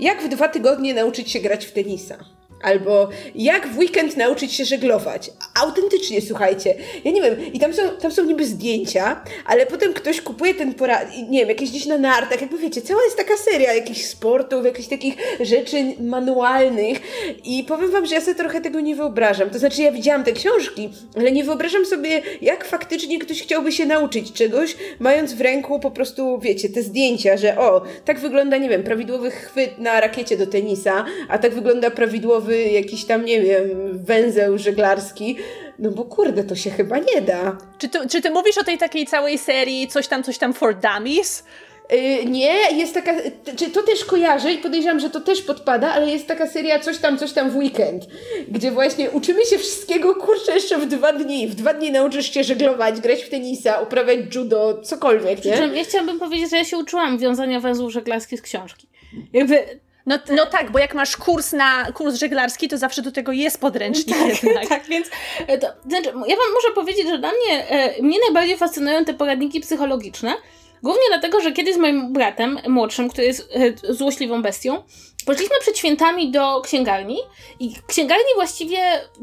jak w dwa tygodnie nauczyć się grać w tenisa? Albo jak w weekend nauczyć się żeglować. Autentycznie, słuchajcie. Ja nie wiem, i tam są, tam są niby zdjęcia, ale potem ktoś kupuje ten porad, nie wiem, jakieś gdzieś na nartach, jakby wiecie, cała jest taka seria jakichś sportów, jakichś takich rzeczy manualnych i powiem wam, że ja sobie trochę tego nie wyobrażam. To znaczy, ja widziałam te książki, ale nie wyobrażam sobie, jak faktycznie ktoś chciałby się nauczyć czegoś, mając w ręku po prostu, wiecie, te zdjęcia, że o, tak wygląda, nie wiem, prawidłowy chwyt na rakiecie do tenisa, a tak wygląda prawidłowy jakiś tam, nie wiem, węzeł żeglarski. No bo kurde, to się chyba nie da. Czy ty, czy ty mówisz o tej takiej całej serii coś tam, coś tam for dummies? Yy, nie, jest taka, czy to też kojarzę i podejrzewam, że to też podpada, ale jest taka seria coś tam, coś tam w weekend, gdzie właśnie uczymy się wszystkiego, kurczę, jeszcze w dwa dni. W dwa dni nauczysz się żeglować, grać w tenisa, uprawiać judo, cokolwiek, nie? ja chciałabym powiedzieć, że ja się uczyłam wiązania węzłów żeglarskich z książki. Jakby no, no tak, bo jak masz kurs na kurs żeglarski, to zawsze do tego jest podręcznik tak, jednak. (laughs) Tak, więc e, to, znaczy, ja wam muszę powiedzieć, że dla mnie, e, mnie najbardziej fascynują te poradniki psychologiczne, Głównie dlatego, że kiedyś z moim bratem młodszym, który jest e, złośliwą bestią, poszliśmy przed świętami do księgarni i księgarni właściwie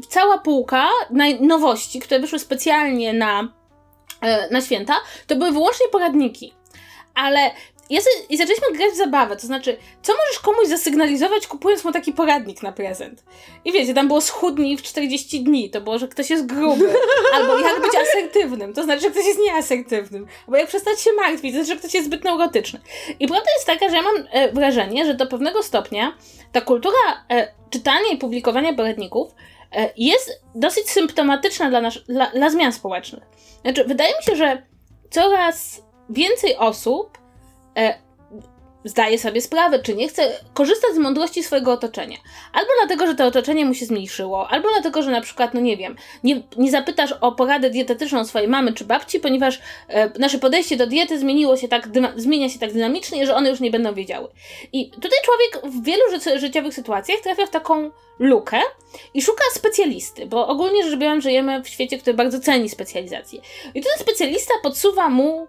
cała półka nowości, które wyszły specjalnie na, na święta, to były wyłącznie poradniki. Ale ja i zaczęliśmy grać w zabawę, to znaczy, co możesz komuś zasygnalizować, kupując mu taki poradnik na prezent? I wiecie, tam było schudnij w 40 dni, to było, że ktoś jest gruby, albo jak być asertywnym, to znaczy, że ktoś jest nieasertywnym, albo jak przestać się martwić, to znaczy, że ktoś jest zbyt neurotyczny. I prawda jest taka, że ja mam e, wrażenie, że do pewnego stopnia ta kultura e, czytania i publikowania poradników e, jest dosyć symptomatyczna dla, nasz, dla, dla zmian społecznych. Znaczy, wydaje mi się, że coraz więcej osób e, zdaje sobie sprawę, czy nie chce korzystać z mądrości swojego otoczenia. Albo dlatego, że to otoczenie mu się zmniejszyło, albo dlatego, że na przykład, no nie wiem, nie, nie zapytasz o poradę dietetyczną swojej mamy czy babci, ponieważ e, nasze podejście do diety zmieniło się tak, zmienia się tak dynamicznie, że one już nie będą wiedziały. I tutaj człowiek w wielu ży życiowych sytuacjach trafia w taką lukę i szuka specjalisty, bo ogólnie rzecz biorąc żyjemy w świecie, który bardzo ceni specjalizację. I ten specjalista podsuwa mu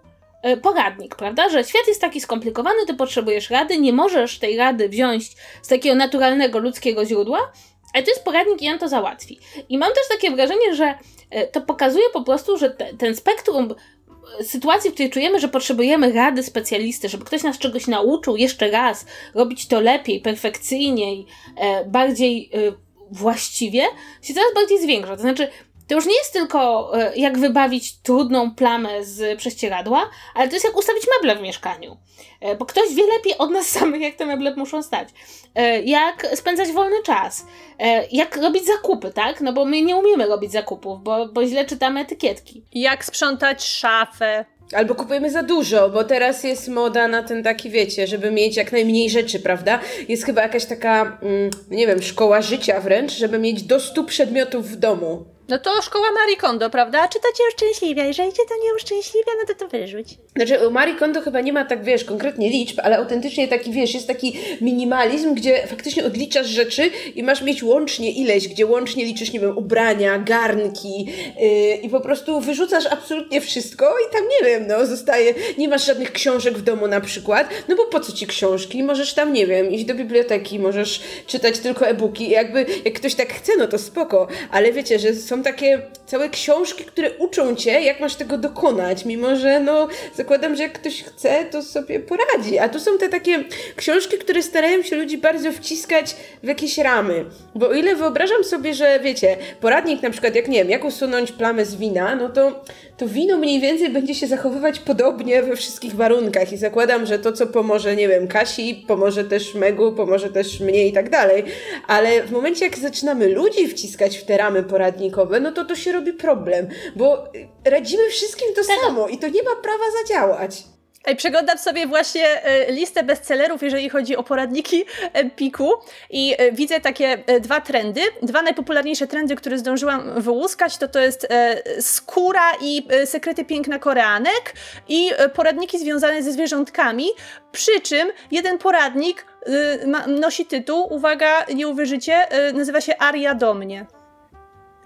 poradnik, prawda? Że świat jest taki skomplikowany, ty potrzebujesz rady, nie możesz tej rady wziąć z takiego naturalnego ludzkiego źródła, ale to jest poradnik i on to załatwi. I mam też takie wrażenie, że e, to pokazuje po prostu, że te, ten spektrum e, sytuacji, w której czujemy, że potrzebujemy rady specjalisty, żeby ktoś nas czegoś nauczył jeszcze raz, robić to lepiej, perfekcyjniej, bardziej właściwie, się coraz bardziej zwiększa. To znaczy, to już nie jest tylko e, jak wybawić trudną plamę z prześcieradła, ale to jest jak ustawić meble w mieszkaniu. E, bo ktoś wie lepiej od nas (laughs) samych, jak te meble muszą stać. E, jak spędzać wolny czas. Jak robić zakupy, tak? No bo my nie umiemy robić zakupów, bo, bo źle czytamy etykietki. Jak sprzątać szafę. Albo kupujemy za dużo, bo teraz jest moda na ten taki, wiecie, żeby mieć jak najmniej rzeczy, prawda? Jest chyba jakaś taka, mm, nie wiem, szkoła życia wręcz, żeby mieć do 100 przedmiotów w domu. No to szkoła Marie Kondo, prawda? A czy to cię uszczęśliwia? Jeżeli cię to nie uszczęśliwia, no to to wyrzuć. Znaczy u Marie Kondo chyba nie ma tak, wiesz, konkretnie liczb, ale autentycznie taki, wiesz, jest taki minimalizm, gdzie faktycznie odliczasz rzeczy i masz mieć łącznie ileś, gdzie łącznie liczysz, nie wiem, ubrania, garnki yy, i po prostu wyrzucasz absolutnie wszystko i tam, nie wiem, no, zostaje, nie masz żadnych książek w domu na przykład, no bo po co ci książki? Możesz tam, nie wiem, iść do biblioteki, możesz czytać tylko e-booki, jakby, jak ktoś tak chce, no to spoko, ale wiecie, że są są takie całe książki, które uczą cię, jak masz tego dokonać, mimo że no zakładam, że jak ktoś chce, to sobie poradzi. A tu są te takie książki, które starają się ludzi bardzo wciskać w jakieś ramy. Bo o ile wyobrażam sobie, że wiecie, poradnik na przykład, jak nie wiem, jak usunąć plamę z wina, no to, to wino mniej więcej będzie się zachowywać podobnie we wszystkich warunkach i zakładam, że to, co pomoże, nie wiem, Kasi, pomoże też Megu, pomoże też mnie i tak dalej. Ale w momencie, jak zaczynamy ludzi wciskać w te ramy poradnikowe, no to to się robi problem, bo radzimy wszystkim to tak. samo i to nie ma prawa zadziałać. Ej, przeglądam sobie właśnie e, listę bestsellerów, jeżeli chodzi o poradniki Empiku i e, widzę takie e, dwa trendy. Dwa najpopularniejsze trendy, które zdążyłam wyłuskać, to to jest skóra i sekrety piękna koreanek i poradniki związane ze zwierzątkami, przy czym jeden poradnik nosi tytuł, uwaga, nie uwierzycie, nazywa się Aria do mnie.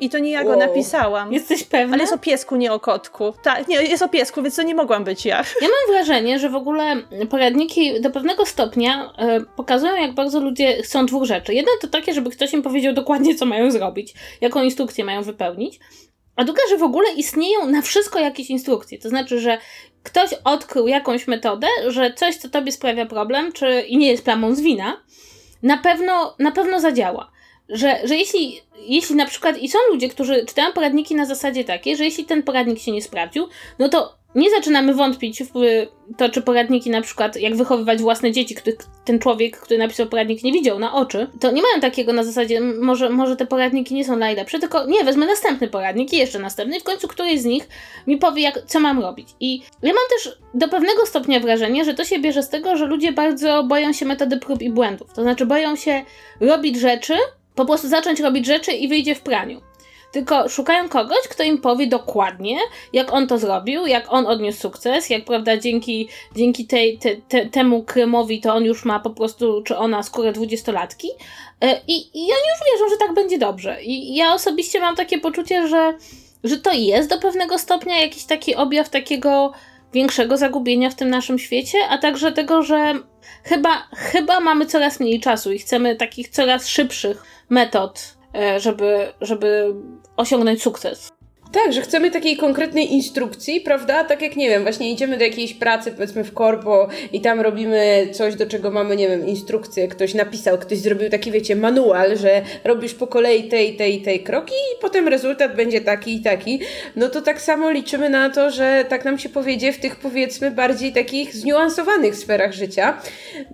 I to nie ja go wow. napisałam. Jesteś pewna? Ale jest o piesku, nie o kotku. Tak, nie, jest o piesku, więc to nie mogłam być ja. Ja mam wrażenie, że w ogóle poradniki do pewnego stopnia y, pokazują, jak bardzo ludzie chcą dwóch rzeczy. Jedno to takie, żeby ktoś im powiedział dokładnie, co mają zrobić, jaką instrukcję mają wypełnić. A druga, że w ogóle istnieją na wszystko jakieś instrukcje. To znaczy, że ktoś odkrył jakąś metodę, że coś, co tobie sprawia problem, czy i nie jest plamą z wina, na pewno, na pewno zadziała że, że jeśli, jeśli na przykład, i są ludzie, którzy czytają poradniki na zasadzie takiej, że jeśli ten poradnik się nie sprawdził, no to nie zaczynamy wątpić w to, czy poradniki na przykład, jak wychowywać własne dzieci, których ten człowiek, który napisał poradnik nie widział na oczy, to nie mają takiego na zasadzie, może, może te poradniki nie są najlepsze, tylko nie, wezmę następny poradnik i jeszcze następny i w końcu któryś z nich mi powie, jak, co mam robić. I ja mam też do pewnego stopnia wrażenie, że to się bierze z tego, że ludzie bardzo boją się metody prób i błędów. To znaczy boją się robić rzeczy, po prostu zacząć robić rzeczy i wyjdzie w praniu. Tylko szukają kogoś, kto im powie dokładnie, jak on to zrobił, jak on odniósł sukces, jak prawda dzięki, dzięki tej, te, te, temu kremowi to on już ma po prostu, czy ona skórę dwudziestolatki. E, I, I oni już wierzą, że tak będzie dobrze. I ja osobiście mam takie poczucie, że, że to jest do pewnego stopnia jakiś taki objaw takiego większego zagubienia w tym naszym świecie, a także tego, że chyba, chyba mamy coraz mniej czasu i chcemy takich coraz szybszych metod, e, żeby, żeby osiągnąć sukces. Tak, że chcemy takiej konkretnej instrukcji, prawda? Tak jak, nie wiem, właśnie idziemy do jakiejś pracy, powiedzmy w korpo i tam robimy coś, do czego mamy, nie wiem, instrukcję, ktoś napisał, ktoś zrobił taki, wiecie, manual, że robisz po kolei tej, tej, tej kroki i potem rezultat będzie taki i taki. No to tak samo liczymy na to, że tak nam się powiedzie w tych, powiedzmy, bardziej takich zniuansowanych sferach życia.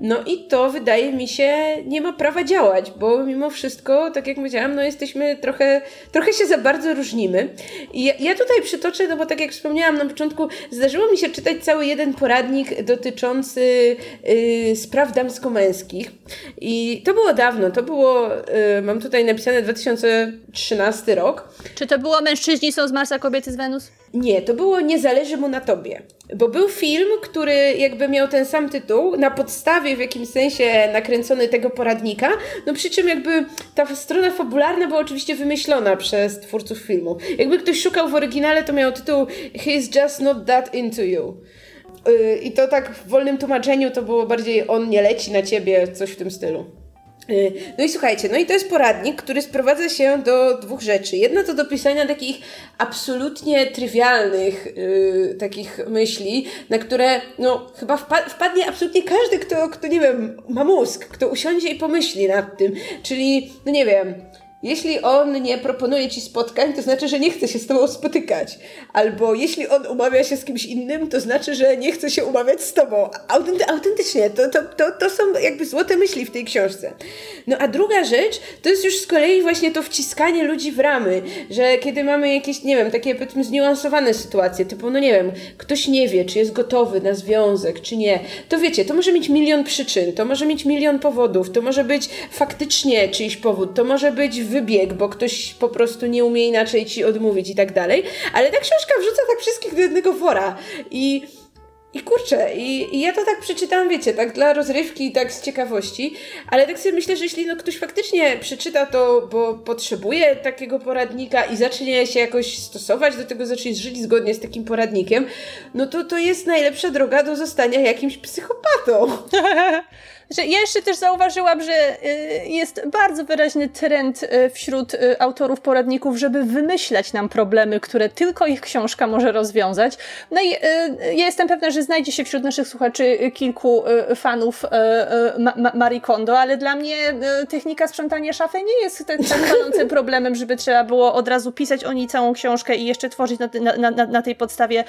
No i to, wydaje mi się, nie ma prawa działać, bo mimo wszystko, tak jak powiedziałam, no jesteśmy trochę, trochę się za bardzo różnimy. Ja, ja tutaj przytoczę, no bo tak jak wspomniałam na początku, zdarzyło mi się czytać cały jeden poradnik dotyczący y, spraw damsko-męskich. I to było dawno, to było, y, mam tutaj napisane 2013 rok. Czy to było Mężczyźni są z Marsa, kobiety z Wenus? Nie, to było Nie zależy mu na tobie. Bo był film, który jakby miał ten sam tytuł, na podstawie w jakimś sensie nakręcony tego poradnika, no przy czym jakby ta strona fabularna była oczywiście wymyślona przez twórców filmu. Jakby ktoś szukał w oryginale, to miał tytuł He's just not that into you. Y, I to tak w wolnym tłumaczeniu to było bardziej on nie leci na ciebie, coś w tym stylu. Y, no i słuchajcie, no i to jest poradnik, który sprowadza się do dwóch rzeczy. Jedna to do pisania takich absolutnie trywialnych yy, takich myśli, na które no chyba wpa wpadnie absolutnie każdy, kto, kto nie wiem, ma mózg, kto usiądzie i pomyśli nad tym. Czyli, no nie wiem, jeśli on nie proponuje ci spotkań, to znaczy, że nie chce się z tobą spotykać. Albo jeśli on umawia się z kimś innym, to znaczy, że nie chce się umawiać z tobą. Autenty, autentycznie, to, to, to, to są jakby złote myśli w tej książce. No a druga rzecz, to jest już z kolei właśnie to wciskanie ludzi w ramy, że kiedy mamy jakieś, nie wiem, takie powiedzmy zniuansowane sytuacje, typu, no nie wiem, ktoś nie wie, czy jest gotowy na związek, czy nie, to wiecie, to może mieć milion przyczyn, to może mieć milion powodów, to może być faktycznie czyjś powód, to może być wybieg, bo ktoś po prostu nie umie inaczej ci odmówić i tak dalej, ale ta książka wrzuca tak wszystkich do jednego wora. I i kurczę, i, i, ja to tak przeczytałam, wiecie, tak dla rozrywki, tak z ciekawości, ale tak sobie myślę, że jeśli no ktoś faktycznie przeczyta to, bo potrzebuje takiego poradnika i zacznie się jakoś stosować do tego, zacznie żyć zgodnie z takim poradnikiem, no to to jest najlepsza droga do zostania jakimś psychopatą. (laughs) Znaczy, ja jeszcze też zauważyłam, że y, jest bardzo wyraźny trend y, wśród y, autorów poradników, żeby wymyślać nam problemy, które tylko ich książka może rozwiązać. No i ja jestem pewna, że znajdzie się wśród naszych słuchaczy kilku fanów Marie Kondo, ale dla mnie technika sprzątania szafy nie jest tak palącym (laughs) problemem, żeby trzeba było od razu pisać o niej całą książkę i jeszcze tworzyć na, na, na, na tej podstawie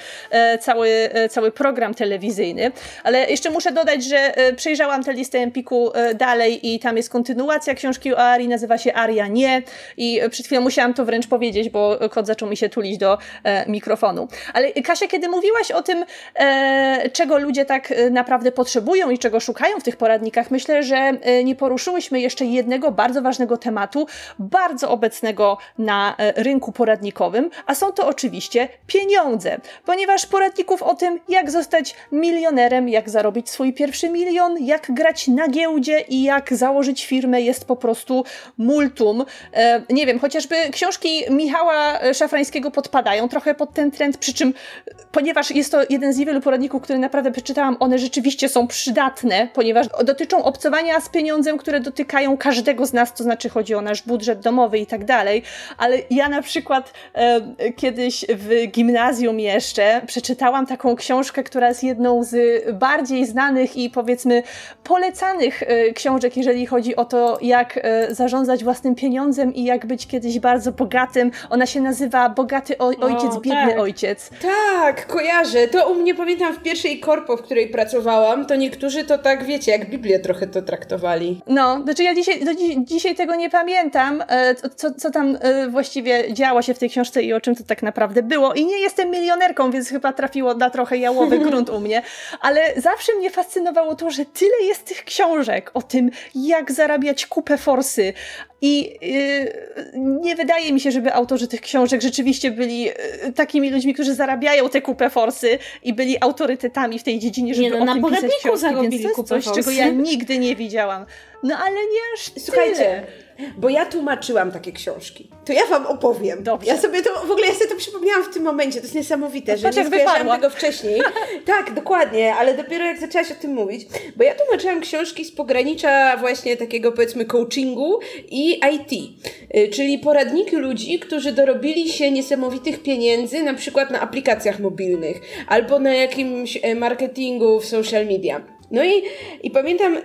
cały, cały program telewizyjny. Ale jeszcze muszę dodać, że przejrzałam tę listę listę Empiku e, dalej i tam jest kontynuacja książki o Ari, nazywa się Aria Nie i przed chwilą musiałam to wręcz powiedzieć, bo kot zaczął mi się tulić do e, mikrofonu. Ale Kasia, kiedy mówiłaś o tym, e, czego ludzie tak e, naprawdę potrzebują i czego szukają w tych poradnikach, myślę, że e, nie poruszyłyśmy jeszcze jednego bardzo ważnego tematu, bardzo obecnego na rynku poradnikowym, a są to oczywiście pieniądze, ponieważ poradników o tym, jak zostać milionerem, jak zarobić swój pierwszy milion, jak grać na giełdzie i jak założyć firmę jest po prostu multum. E, nie wiem, chociażby książki Michała Szafrańskiego podpadają trochę pod ten trend, przy czym, ponieważ jest to jeden z niewielu poradników, które naprawdę przeczytałam, one rzeczywiście są przydatne, ponieważ dotyczą obcowania z pieniądzem, które dotykają każdego z nas, to znaczy chodzi o nasz budżet domowy i tak dalej, ale ja na przykład e, kiedyś w gimnazjum jeszcze przeczytałam taką książkę, która jest jedną z bardziej znanych i powiedzmy polecanych polecanych e, książek, jeżeli chodzi o to, jak e, zarządzać własnym pieniądzem i jak być kiedyś bardzo bogatym. Ona się nazywa Bogaty Ojciec, o, Biedny tak. Ojciec. Tak, kojarzę. To u mnie pamiętam w pierwszej korpo, w której pracowałam, to niektórzy to tak, wiecie, jak Biblię trochę to traktowali. No, znaczy ja dzisiaj, do dzi dzisiaj tego nie pamiętam, e, co, co tam właściwie działo się w tej książce i o czym to tak naprawdę było. I nie jestem milionerką, więc chyba trafiło na trochę jałowy (laughs) grunt u mnie, ale zawsze mnie fascynowało to, że tyle jest tych książek o tym, jak zarabiać kupę forsy. I yy, nie wydaje mi się, żeby autorzy tych książek rzeczywiście byli yy, takimi ludźmi, którzy zarabiają te kupę forsy i byli autorytetami w tej dziedzinie, żeby nie, no, o na tym pisać książki, zarobili więc to jest coś, forsy. czego ja nigdy nie widziałam. No ale nie aż Słuchajcie, tyle bo ja tłumaczyłam takie książki. To ja wam opowiem. Dobrze. Ja sobie to, w ogóle ja sobie to przypomniałam w tym momencie, to jest niesamowite, no, że nie skojarzyłam tego wcześniej. (laughs) tak, dokładnie, ale dopiero jak zaczęłaś o tym mówić, bo ja tłumaczyłam książki z pogranicza właśnie takiego powiedzmy coachingu i IT, y, czyli poradniki ludzi, którzy dorobili się niesamowitych pieniędzy, na przykład na aplikacjach mobilnych albo na jakimś e, marketingu w social media. No i, i pamiętam y,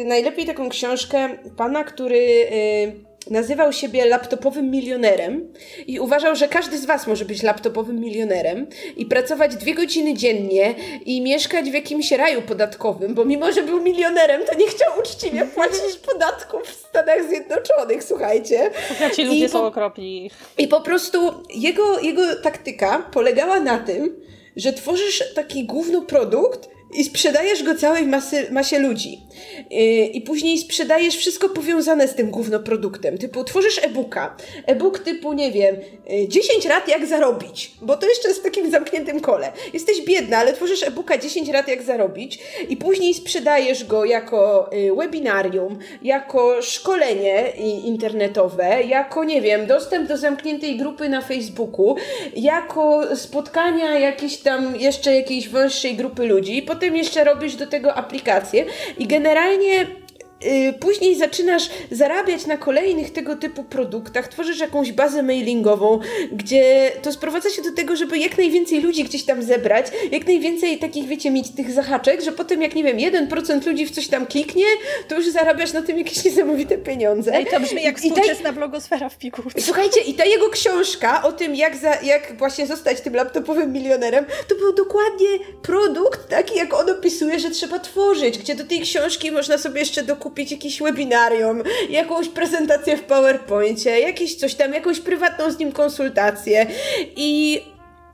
y, najlepiej taką książkę pana, który y, nazywał siebie laptopowym milionerem i uważał, że każdy z was może być laptopowym milionerem i pracować dwie godziny dziennie i mieszkać w jakimś raju podatkowym, bo mimo, że był milionerem, to nie chciał uczciwie płacić podatków w Stanach Zjednoczonych, słuchajcie. Ci ludzie I są po, okropni. I po prostu jego, jego taktyka polegała na tym, że tworzysz taki główny produkt, i sprzedajesz go całej masy, masie ludzi. Yy, I później sprzedajesz wszystko powiązane z tym gównoproduktem. Typu tworzysz e-booka. E-book typu, nie wiem, yy, 10 rad jak zarobić. Bo to jeszcze jest w takim zamkniętym kole. Jesteś biedna, ale tworzysz e-booka 10 rad jak zarobić i później sprzedajesz go jako yy, webinarium, jako szkolenie internetowe, jako, nie wiem, dostęp do zamkniętej grupy na Facebooku, jako spotkania jakieś tam jeszcze jakiejś węższej grupy ludzi. Potem potem jeszcze robisz do tego aplikację. I generalnie później zaczynasz zarabiać na kolejnych tego typu produktach, tworzysz jakąś bazę mailingową, gdzie to sprowadza się do tego, żeby jak najwięcej ludzi gdzieś tam zebrać, jak najwięcej takich, wiecie, mieć tych zahaczek, że potem jak, nie wiem, 1% ludzi w coś tam kliknie, to już zarabiasz na tym jakieś (laughs) niesamowite pieniądze. Ej, to brzmi jak współczesna ta... blogosfera w piku. Słuchajcie, i ta jego książka o tym, jak, za, jak właśnie zostać tym laptopowym milionerem, to był dokładnie produkt taki, jak on opisuje, że trzeba tworzyć, gdzie do tej książki można sobie jeszcze dokupić jakieś webinarium, jakąś prezentację w PowerPoincie, jakieś coś tam, jakąś prywatną z nim konsultację. I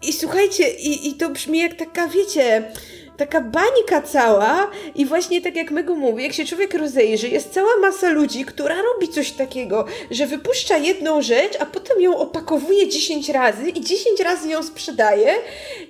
i słuchajcie, i, i to brzmi jak taka, wiecie, taka bańka cała i właśnie tak jak Mego mówi, jak się człowiek rozejrzy, jest cała masa ludzi, która robi coś takiego, że wypuszcza jedną rzecz, a potem ją opakowuje 10 razy i 10 razy ją sprzedaje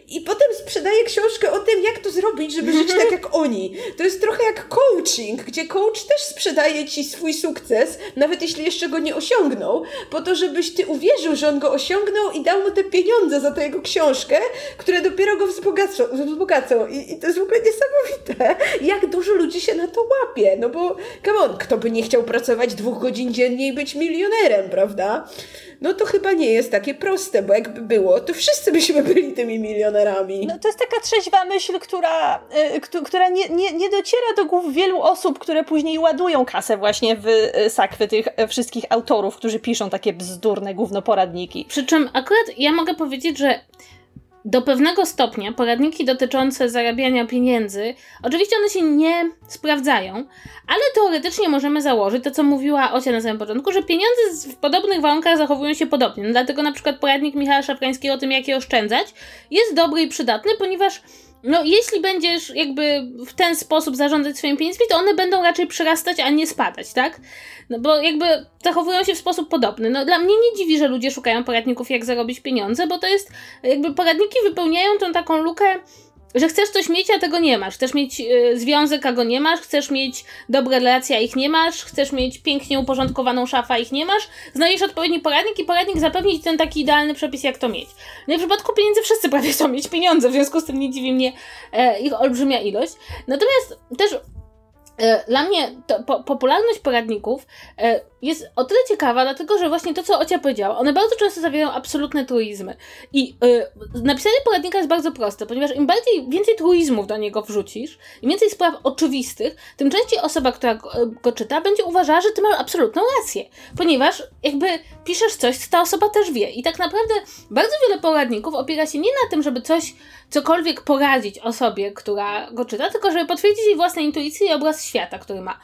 i potem sprzedaje książkę o tym, jak to zrobić, żeby żyć tak jak oni. To jest trochę jak coaching, gdzie coach też sprzedaje ci swój sukces, nawet jeśli jeszcze go nie osiągnął, po to, żebyś ty uwierzył, że on go osiągnął i dał mu te pieniądze za tę jego książkę, które dopiero go wzbogacą. wzbogacą. I, I to jest w ogóle niesamowite, jak dużo ludzi się na to łapie. No bo, come on, kto by nie chciał pracować dwóch godzin dziennie i być milionerem, prawda? no to chyba nie jest takie proste, bo jakby było, to wszyscy byśmy byli tymi milionerami. No to jest taka trzeźwa myśl, która, y, która nie, nie, nie dociera do głów wielu osób, które później ładują kasę właśnie w y, sakwy tych y, wszystkich autorów, którzy piszą takie bzdurne gównoporadniki. Przy czym akurat ja mogę powiedzieć, że do pewnego stopnia poradniki dotyczące zarabiania pieniędzy, oczywiście one się nie sprawdzają, ale teoretycznie możemy założyć to, co mówiła Ocia na samym początku, że pieniądze w podobnych warunkach zachowują się podobnie. No, dlatego na przykład poradnik Michała Szafrańskiego o tym, jak je oszczędzać, jest dobry i przydatny, ponieważ no, jeśli będziesz jakby w ten sposób zarządzać swoimi pieniędzmi, to one będą raczej przyrastać, a nie spadać, tak? No bo jakby zachowują się w sposób podobny. No dla mnie nie dziwi, że ludzie szukają poradników, jak zarobić pieniądze, bo to jest, jakby poradniki wypełniają tą taką lukę że chcesz coś mieć, a tego nie masz. Chcesz mieć y, związek, a go nie masz. Chcesz mieć dobre relacje, a ich nie masz. Chcesz mieć pięknie uporządkowaną szafę, a ich nie masz. Znajdziesz odpowiedni poradnik i poradnik zapewni ci ten taki idealny przepis, jak to mieć. No i w przypadku pieniędzy wszyscy (laughs) prawie chcą mieć pieniądze, w związku z tym nie dziwi mnie e, ich olbrzymia ilość. Natomiast też E, dla mnie to, po, popularność poradników e, jest o tyle ciekawa, dlatego że właśnie to, co Ocia powiedziała, one bardzo często zawierają absolutne truizmy. I e, napisanie poradnika jest bardzo proste, ponieważ im bardziej, więcej truizmów do niego wrzucisz, im więcej spraw oczywistych, tym częściej osoba, która go, go czyta, będzie uważała, że ty masz absolutną rację. Ponieważ jakby piszesz coś, co ta osoba też wie. I tak naprawdę bardzo wiele poradników opiera się nie na tym, żeby coś cokolwiek poradzić osobie, która go czyta, tylko żeby potwierdzić jej własne intuicje i obraz świata, który ma.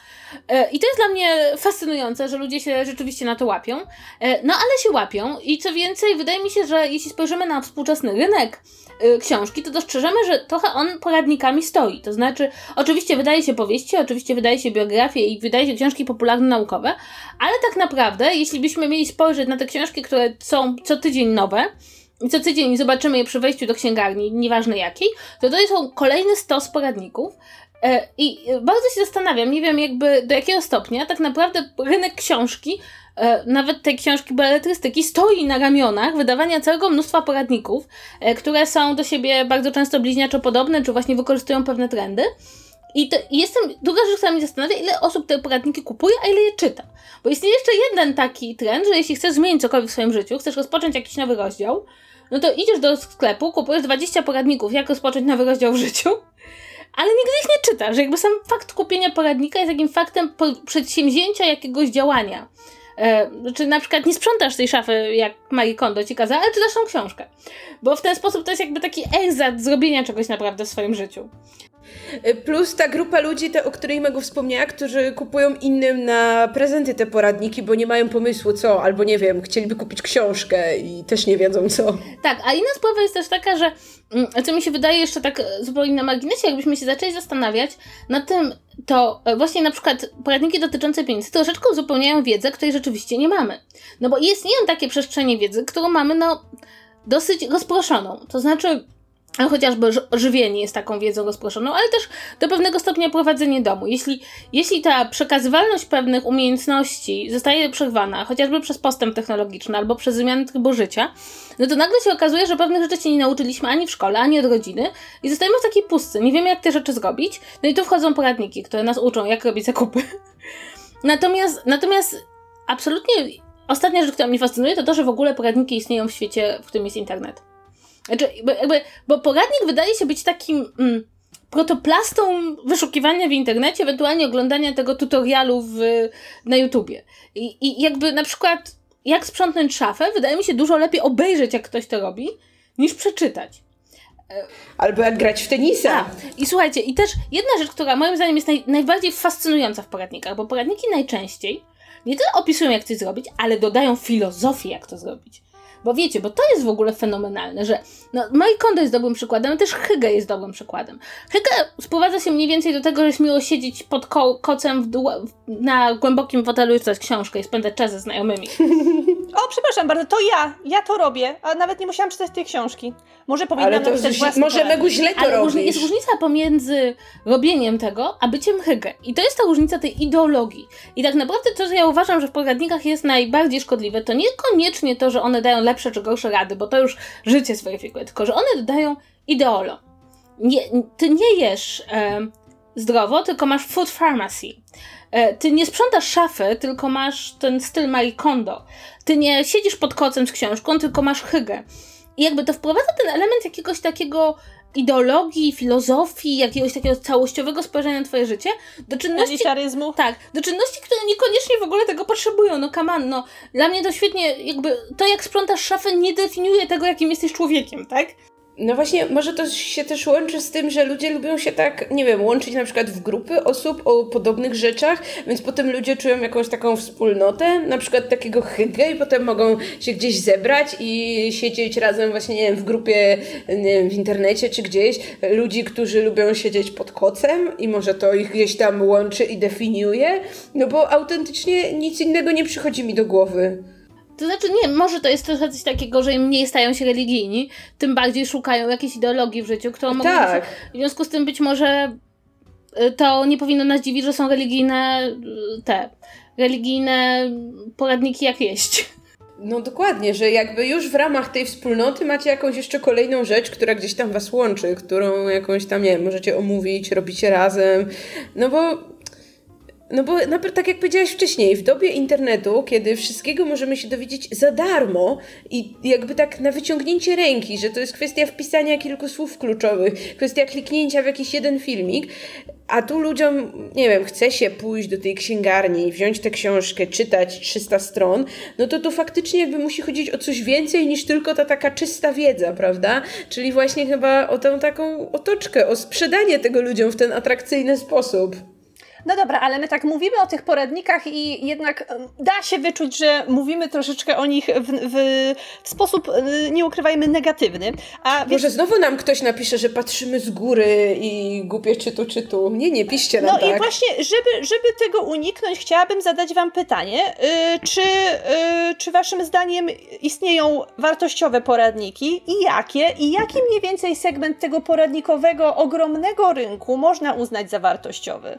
E, I to jest dla mnie fascynujące, że ludzie się rzeczywiście na to łapią. E, no ale się łapią i co więcej, wydaje mi się, że jeśli spojrzymy na współczesny rynek e, książki, to dostrzeżemy, że trochę on poradnikami stoi. To znaczy, oczywiście wydaje się powieści, oczywiście wydaje się biografie i wydaje się książki popularno-naukowe, ale tak naprawdę, jeśli byśmy mieli spojrzeć na te książki, które są co tydzień nowe, i co tydzień zobaczymy je przy wejściu do księgarni, nieważne jakiej, to to są kolejny stos poradników. E, I bardzo się zastanawiam, nie wiem jakby do jakiego stopnia tak naprawdę rynek książki, e, nawet tej książki beletrystyki, stoi na ramionach wydawania całego mnóstwa poradników, e, które są do siebie bardzo często bliźniaczo podobne, czy właśnie wykorzystują pewne trendy. I to, jestem, druga rzecz, która mnie zastanawia, ile osób te poradniki kupuje, a ile je czyta. Bo istnieje jeszcze jeden taki trend, że jeśli chcesz zmienić cokolwiek w swoim życiu, chcesz rozpocząć jakiś nowy rozdział, no to idziesz do sklepu, kupujesz 20 poradników, jak rozpocząć nowy rozdział w życiu, ale nigdy ich nie czytasz. Jakby sam fakt kupienia poradnika jest takim faktem przedsięwzięcia jakiegoś działania. E, czy na przykład nie sprzątasz tej szafy, jak Marie Kondo ci kazała, ale czytasz tą książkę. Bo w ten sposób to jest jakby taki egzat zrobienia czegoś naprawdę w swoim życiu. Y, plus ta grupa ludzi, te, o której Megu wspomniała, którzy kupują innym na prezenty te poradniki, bo nie mają pomysłu co, albo nie wiem, chcieliby kupić książkę i też nie wiedzą co. Tak, a inna sprawa jest też taka, że mm, co mi się wydaje jeszcze tak zupełnie na marginesie, jakbyśmy się zaczęli zastanawiać nad tym, to e, właśnie na przykład poradniki dotyczące pieniędzy troszeczkę uzupełniają wiedzę, której rzeczywiście nie mamy. No bo istnieją takie przestrzenie wiedzy, którą mamy no dosyć rozproszoną. To znaczy chociażby żywienie jest taką wiedzą rozproszoną, ale też do pewnego stopnia prowadzenie domu. Jeśli, jeśli ta przekazywalność pewnych umiejętności zostaje przerwana, chociażby przez postęp technologiczny albo przez zmianę trybu życia, no to nagle się okazuje, że pewnych rzeczy się nie nauczyliśmy ani w szkole, ani od rodziny i zostajemy w takiej pustce. Nie wiemy, jak te rzeczy zrobić. No i tu wchodzą poradniki, które nas uczą, jak robić zakupy. (laughs) Natomiast, natomiast absolutnie ostatnia rzecz, która mnie fascynuje, to to, że w ogóle poradniki istnieją w świecie, w którym jest internet. Znaczy, jakby, bo poradnik wydaje się być takim mm, protoplastą wyszukiwania w internecie, ewentualnie oglądania tego tutorialu w, na YouTubie. I, I jakby na przykład jak sprzątnąć szafę, wydaje mi się dużo lepiej obejrzeć, jak ktoś to robi, niż przeczytać. Albo jak grać w tenisa. A, I słuchajcie, i też jedna rzecz, która moim zdaniem jest naj, najbardziej fascynująca w poradnikach, bo poradniki najczęściej nie tyle opisują, jak coś zrobić, ale dodają filozofię, jak to zrobić. Bo wiecie, bo to jest w ogóle fenomenalne, że no, Marie Kondo jest dobrym przykładem, ale też Hyge jest dobrym przykładem. Hyge sprowadza się mniej więcej do tego, że śmiło siedzieć pod ko kocem w na głębokim fotelu i czytać książkę i spędzać czas ze znajomymi. (laughs) o, przepraszam bardzo, to ja, ja to robię, a nawet nie musiałam czytać tej książki. Może powinnam napisać własny Może Megu źle to ale robisz. jest różnica pomiędzy robieniem tego, a byciem Hyge. I to jest ta różnica tej ideologii. I tak naprawdę to, co ja uważam, że w poradnikach jest najbardziej szkodliwe, to niekoniecznie to, że one dają lepsze czy gorsze rady, bo to już życie zweryfikuje, tylko że one dodają ideolo. Nie, ty nie jesz e, zdrowo, tylko masz food pharmacy. E, ty nie sprzątasz szafy, tylko masz ten styl Marie Kondo. Ty nie siedzisz pod kocem z książką, tylko masz hygę. I jakby to wprowadza ten element jakiegoś takiego ideologii, filozofii, jakiegoś takiego całościowego spojrzenia na twoje życie, do czynności... Tak, do czynności, które niekoniecznie w ogóle tego potrzebują, no on, no. Dla mnie to świetnie, jakby to jak sprzątasz szafę nie definiuje tego, jakim jesteś człowiekiem, tak? No właśnie, może to się też łączy z tym, że ludzie lubią się tak, nie wiem, łączyć na przykład w grupy osób o podobnych rzeczach, więc potem ludzie czują jakąś taką wspólnotę, na przykład takiego hygge i potem mogą się gdzieś zebrać i siedzieć razem właśnie, nie wiem, w grupie, nie wiem, w internecie czy gdzieś, ludzi, którzy lubią siedzieć pod kocem i może to ich gdzieś tam łączy i definiuje, no bo autentycznie nic innego nie przychodzi mi do głowy. To znaczy, nie, może to jest trochę coś takiego, że im mniej stają się religijni, tym bardziej szukają jakiejś ideologii w życiu, którą mogą. Tak. W związku z tym być może y, to nie powinno nas dziwić, że są religijne y, te religijne poradniki jak jeść. No dokładnie, że jakby już w ramach tej wspólnoty macie jakąś jeszcze kolejną rzecz, która gdzieś tam was łączy, którą jakąś tam, nie wiem, możecie omówić, robicie razem. No bo no bo tak jak powiedziałaś wcześniej, w dobie internetu, kiedy wszystkiego możemy się dowiedzieć za darmo i jakby tak na wyciągnięcie ręki, że to jest kwestia wpisania kilku słów kluczowych, kwestia kliknięcia w jakiś jeden filmik, a tu ludziom, nie wiem, chce się pójść do tej księgarni, wziąć tę książkę, czytać 300 stron, no to to faktycznie jakby musi chodzić o coś więcej niż tylko ta taka czysta wiedza, prawda? Czyli właśnie chyba o tą taką otoczkę, o sprzedanie tego ludziom w ten atrakcyjny sposób. No dobra, ale my tak mówimy o tych poradnikach i jednak da się wyczuć, że mówimy troszeczkę o nich w, w, w sposób, y, nie ukrywajmy, negatywny. A Może znowu nam ktoś napisze, że patrzymy z góry i głupie czy tu, czy tu. Nie, nie, piszcie nam No tak. i właśnie, żeby, żeby tego uniknąć, chciałabym zadać wam pytanie, yy, czy, yy, czy waszym zdaniem istnieją wartościowe poradniki i jakie? I jaki mniej więcej segment tego poradnikowego, ogromnego rynku można uznać za wartościowy?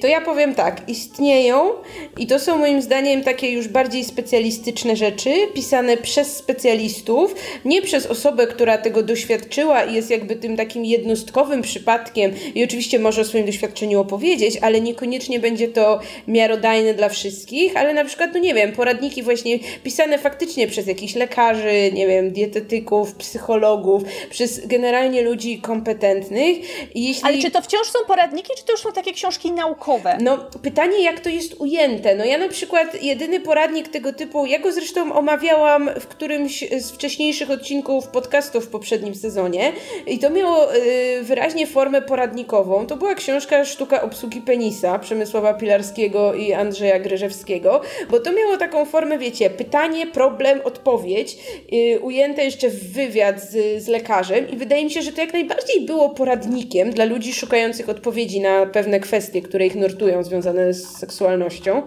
To ja powiem tak, istnieją i to są moim zdaniem takie już bardziej specjalistyczne rzeczy, pisane przez specjalistów, nie przez osobę, która tego doświadczyła i jest jakby tym takim jednostkowym przypadkiem i oczywiście może o swoim doświadczeniu opowiedzieć, ale niekoniecznie będzie to miarodajne dla wszystkich, ale na przykład, no nie wiem, poradniki właśnie pisane faktycznie przez jakichś lekarzy, nie wiem, dietetyków, psychologów, przez generalnie ludzi kompetentnych. Jeśli... Ale czy to wciąż są poradniki, czy to już są takie książki naukowe. No, pytanie, jak to jest ujęte. No ja na przykład jedyny poradnik tego typu, ja go zresztą omawiałam w którymś z wcześniejszych odcinków podcastu w poprzednim sezonie i to miało y, wyraźnie formę poradnikową. To była książka Sztuka obsługi penisa Przemysława Pilarskiego i Andrzeja Gryżewskiego, bo to miało taką formę, wiecie, pytanie, problem, odpowiedź, y, ujęte jeszcze w wywiad z, z lekarzem i wydaje mi się, że to jak najbardziej było poradnikiem dla ludzi szukających odpowiedzi na pewne kwestie, które ich nurtują, związane z seksualnością.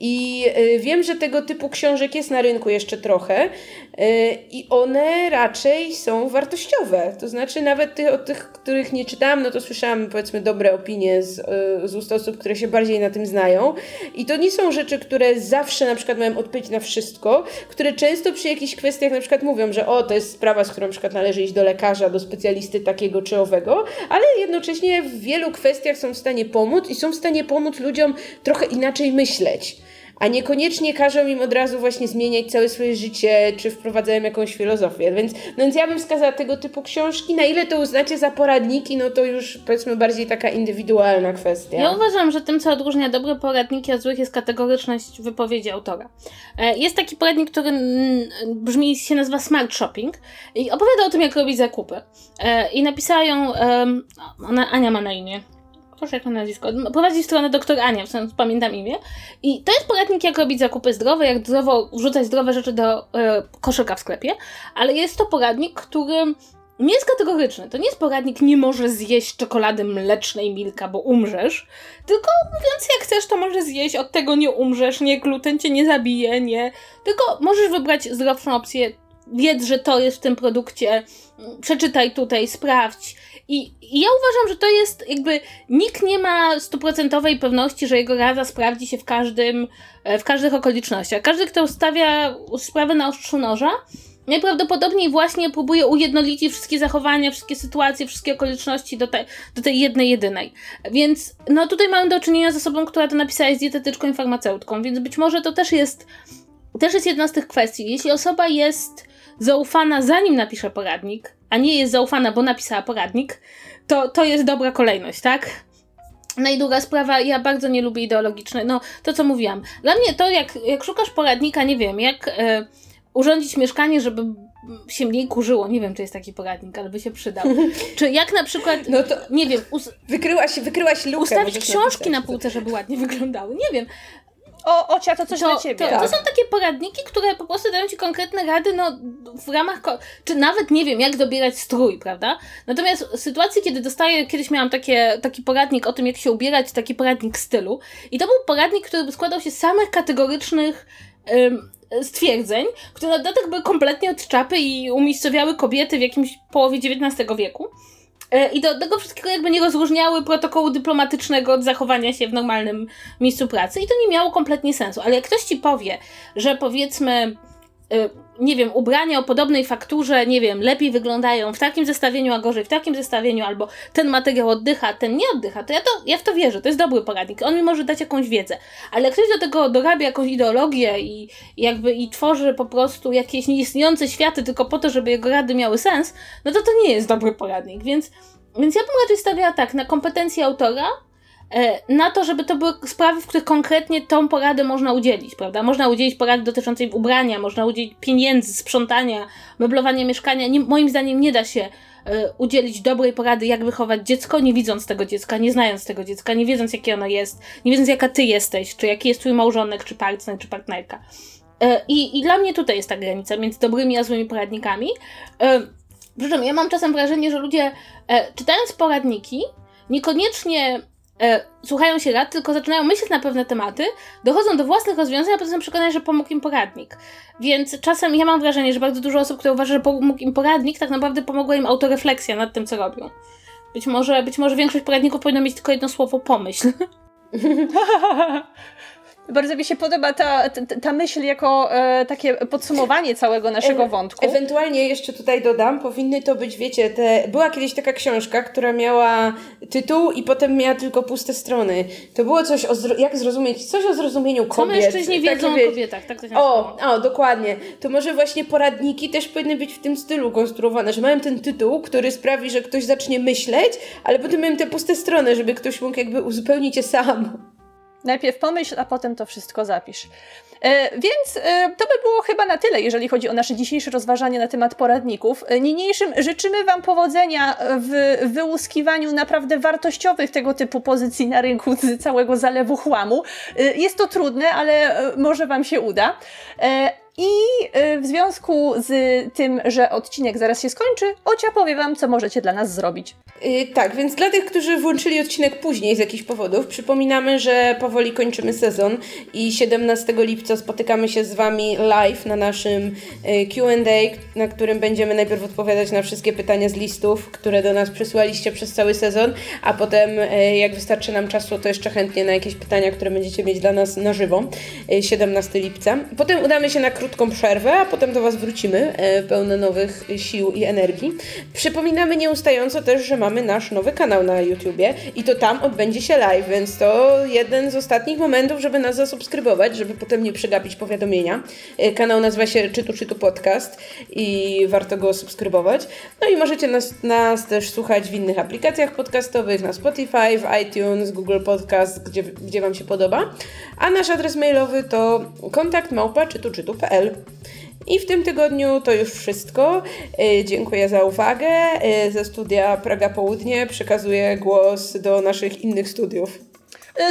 I y, wiem, że tego typu książek jest na rynku jeszcze trochę i one raczej są wartościowe. To znaczy, nawet tych, od tych, których nie czytałam, no to słyszałam powiedzmy dobre opinie z, y, z ust osób, które się bardziej na tym znają. I to nie są rzeczy, które zawsze na przykład mają odpowiedź na wszystko, które często przy jakichś kwestiach na przykład mówią, że o, to jest sprawa, z którą na przykład należy iść do lekarza, do specjalisty takiego czy owego, ale jednocześnie w wielu kwestiach są w stanie pomóc i są w stanie pomóc ludziom trochę inaczej myśleć a niekoniecznie każą im od razu właśnie zmieniać całe swoje życie, czy wprowadzają jakąś filozofię. Więc, no więc ja bym wskazała tego typu książki. Na ile to uznacie za poradniki, no to już powiedzmy bardziej taka indywidualna kwestia. Ja uważam, że tym, co odróżnia dobre poradniki od złych, jest kategoryczność wypowiedzi autora. E, jest taki poradnik, który brzmi, się nazywa Smart Shopping i opowiada o tym, jak robić zakupy. E, I napisała ją, ona, Ania ma na imię, proszę jak ma nazwisko, prowadzi stronę doktor Ania, w sensie pamiętam imię. I to jest poradnik, jak robić zakupy zdrowe, jak zdrowo wrzucać zdrowe rzeczy do y, koszyka w sklepie, ale jest to poradnik, który nie jest kategoryczny. To nie jest poradnik, nie możesz zjeść czekolady mlecznej Milka, bo umrzesz. Tylko mówiąc, jak chcesz, to możesz zjeść, od tego nie umrzesz, nie, gluten cię nie zabije, nie. Tylko możesz wybrać zdrowszą opcję. Wiedz, że to jest w tym produkcie, przeczytaj tutaj, sprawdź. I, I, ja uważam, że to jest jakby nikt nie ma stuprocentowej pewności, że jego rada sprawdzi się w każdym, e, w każdych okolicznościach. Każdy, kto stawia sprawę na ostrzu noża, najprawdopodobniej właśnie próbuje ujednolicić wszystkie zachowania, wszystkie sytuacje, wszystkie okoliczności do, te, do tej jednej, jedynej. Więc no tutaj mamy do czynienia z osobą, która to napisała jest dietetyczką i farmaceutką, więc być może to też jest, też jest jedna z tych kwestii. Jeśli osoba jest zaufana zanim napisze poradnik, a nie jest zaufana, bo napisała poradnik, to, to jest dobra kolejność, tak? No i druga sprawa, ja bardzo nie lubię ideologiczne, no to co mówiłam. Dla mnie to, jak, jak szukasz poradnika, nie wiem, jak e, urządzić mieszkanie, żeby się mniej kurzyło. Nie wiem, czy jest taki poradnik, ale by się przydał. (laughs) Czy jak na przykład, no to nie wiem, us- wykryłaś, wykryłaś lukę. Ustawić książki na półce, żeby ładnie (laughs) wyglądały. Nie wiem o, Ocia, to coś to, dla ciebie. To, to, tak. są takie poradniki, które po prostu dają ci konkretne rady, no w ramach, czy nawet nie wiem, jak dobierać strój, prawda? Natomiast w sytuacji, kiedy dostaję, kiedyś miałam takie, taki poradnik o tym, jak się ubierać, taki poradnik stylu. I to był poradnik, który składał się z samych kategorycznych ym, stwierdzeń, które na dodatek były kompletnie od czapy i umiejscowiały kobiety w jakimś połowie XIX wieku. E, I do tego wszystkiego jakby nie rozróżniały protokołu dyplomatycznego od zachowania się w normalnym miejscu pracy i to nie miało kompletnie sensu. Ale jak ktoś ci powie, że powiedzmy, e, nie wiem, ubrania o podobnej fakturze, nie wiem, lepiej wyglądają w takim zestawieniu, a gorzej w takim zestawieniu, albo ten materiał oddycha, ten nie oddycha, to ja, to ja w to wierzę, to jest dobry poradnik. On mi może dać jakąś wiedzę. Ale ktoś do tego dorabia jakąś ideologię i jakby i tworzy po prostu jakieś nieistniejące światy tylko po to, żeby jego rady miały sens, no to to nie jest dobry poradnik. Więc, więc ja bym raczej stawiała tak, na kompetencje autora, na to, żeby to były sprawy, w których konkretnie tą poradę można udzielić, prawda? Można udzielić porady dotyczącej ubrania, można udzielić pieniędzy, sprzątania, meblowania mieszkania. Nie, moim zdaniem nie da się e, udzielić dobrej porady, jak wychować dziecko, nie widząc tego dziecka, nie znając tego dziecka, nie wiedząc, jakie ono jest, nie wiedząc, jaka ty jesteś, czy jaki jest twój małżonek, czy partner, czy partnerka. E, I, I dla mnie tutaj jest ta granica między dobrymi a złymi poradnikami. Przy czym ja mam czasem wrażenie, że ludzie czytając poradniki, niekoniecznie e, słuchają się rad, tylko zaczynają myśleć na pewne tematy, dochodzą do własnych rozwiązań, a potem są przekonani, że pomógł im poradnik. Więc czasem ja mam wrażenie, że bardzo dużo osób, które uważa, że pomógł im poradnik, tak naprawdę pomogła im autorefleksja nad tym, co robią. Być może, być może większość poradników powinna mieć tylko jedno słowo pomyśl. (laughs) Bardzo mi się podoba ta, ta, ta myśl jako e, takie podsumowanie całego naszego e wątku. Ewentualnie jeszcze tutaj dodam, powinny to być, wiecie, te, była kiedyś taka książka, która miała tytuł i potem miała tylko puste strony. To było coś o, jak zrozumieć, coś o zrozumieniu kobiet. Co mężczyźni wiedzą o kobietach, tak to się o, o, dokładnie. To może właśnie poradniki też powinny być w tym stylu konstruowane, że mają ten tytuł, który sprawi, że ktoś zacznie myśleć, ale potem mają te puste strony, żeby ktoś mógł jakby uzupełnić je sam. Najpierw pomyśl, a potem to wszystko zapisz. E, więc e, to by było chyba na tyle, jeżeli chodzi o nasze dzisiejsze rozważanie na temat poradników. E, niniejszym życzymy Wam powodzenia w wyłuskiwaniu naprawdę wartościowych tego typu pozycji na rynku z całego zalewu chłamu. Jest to trudne, ale może Wam się uda. I y, w związku z tym, że odcinek zaraz się skończy, Ocia powie Wam, co możecie dla nas zrobić. Yy, tak, więc dla tych, którzy włączyli odcinek później z jakichś powodów, przypominamy, że powoli kończymy sezon i 17 lipca spotykamy się z Wami live na naszym y, QA, na którym będziemy najpierw odpowiadać na wszystkie pytania z listów, które do nas przysłaliście przez cały sezon, a potem, y, jak wystarczy nam czasu, to jeszcze chętnie na jakieś pytania, które będziecie mieć dla nas na żywo. 17 lipca. Potem udamy się na krótką przerwę, a potem do Was wrócimy e, pełne nowych sił i energii. Przypominamy nieustająco też, że mamy nasz nowy kanał na YouTubie i to tam odbędzie się live, więc to jeden z ostatnich momentów, żeby nas zasubskrybować, żeby potem nie przegapić powiadomienia. E, kanał nazywa się Czytu Czytu Podcast i warto go subskrybować. No i możecie nas, nas też słuchać w innych aplikacjach podcastowych, na Spotify, w iTunes, Google Podcast, gdzie, gdzie Wam się podoba. A nasz adres mailowy to kontakt małpa czytu.pl. I w tym tygodniu to już wszystko. E, dziękuję za uwagę. E, ze studia Praga Południe przekazuję głos do naszych innych studiów.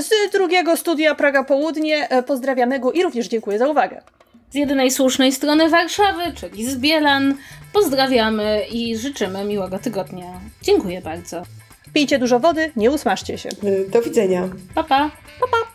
Z drugiego studia Praga Południe pozdrawiamy go i również dziękuję za uwagę. Z jedynej słusznej strony Warszawy, czyli z Bielan, pozdrawiamy i życzymy miłego tygodnia. Dziękuję bardzo. Pijcie dużo wody, nie usmażcie się. Do widzenia. Pa, pa. Pa, pa.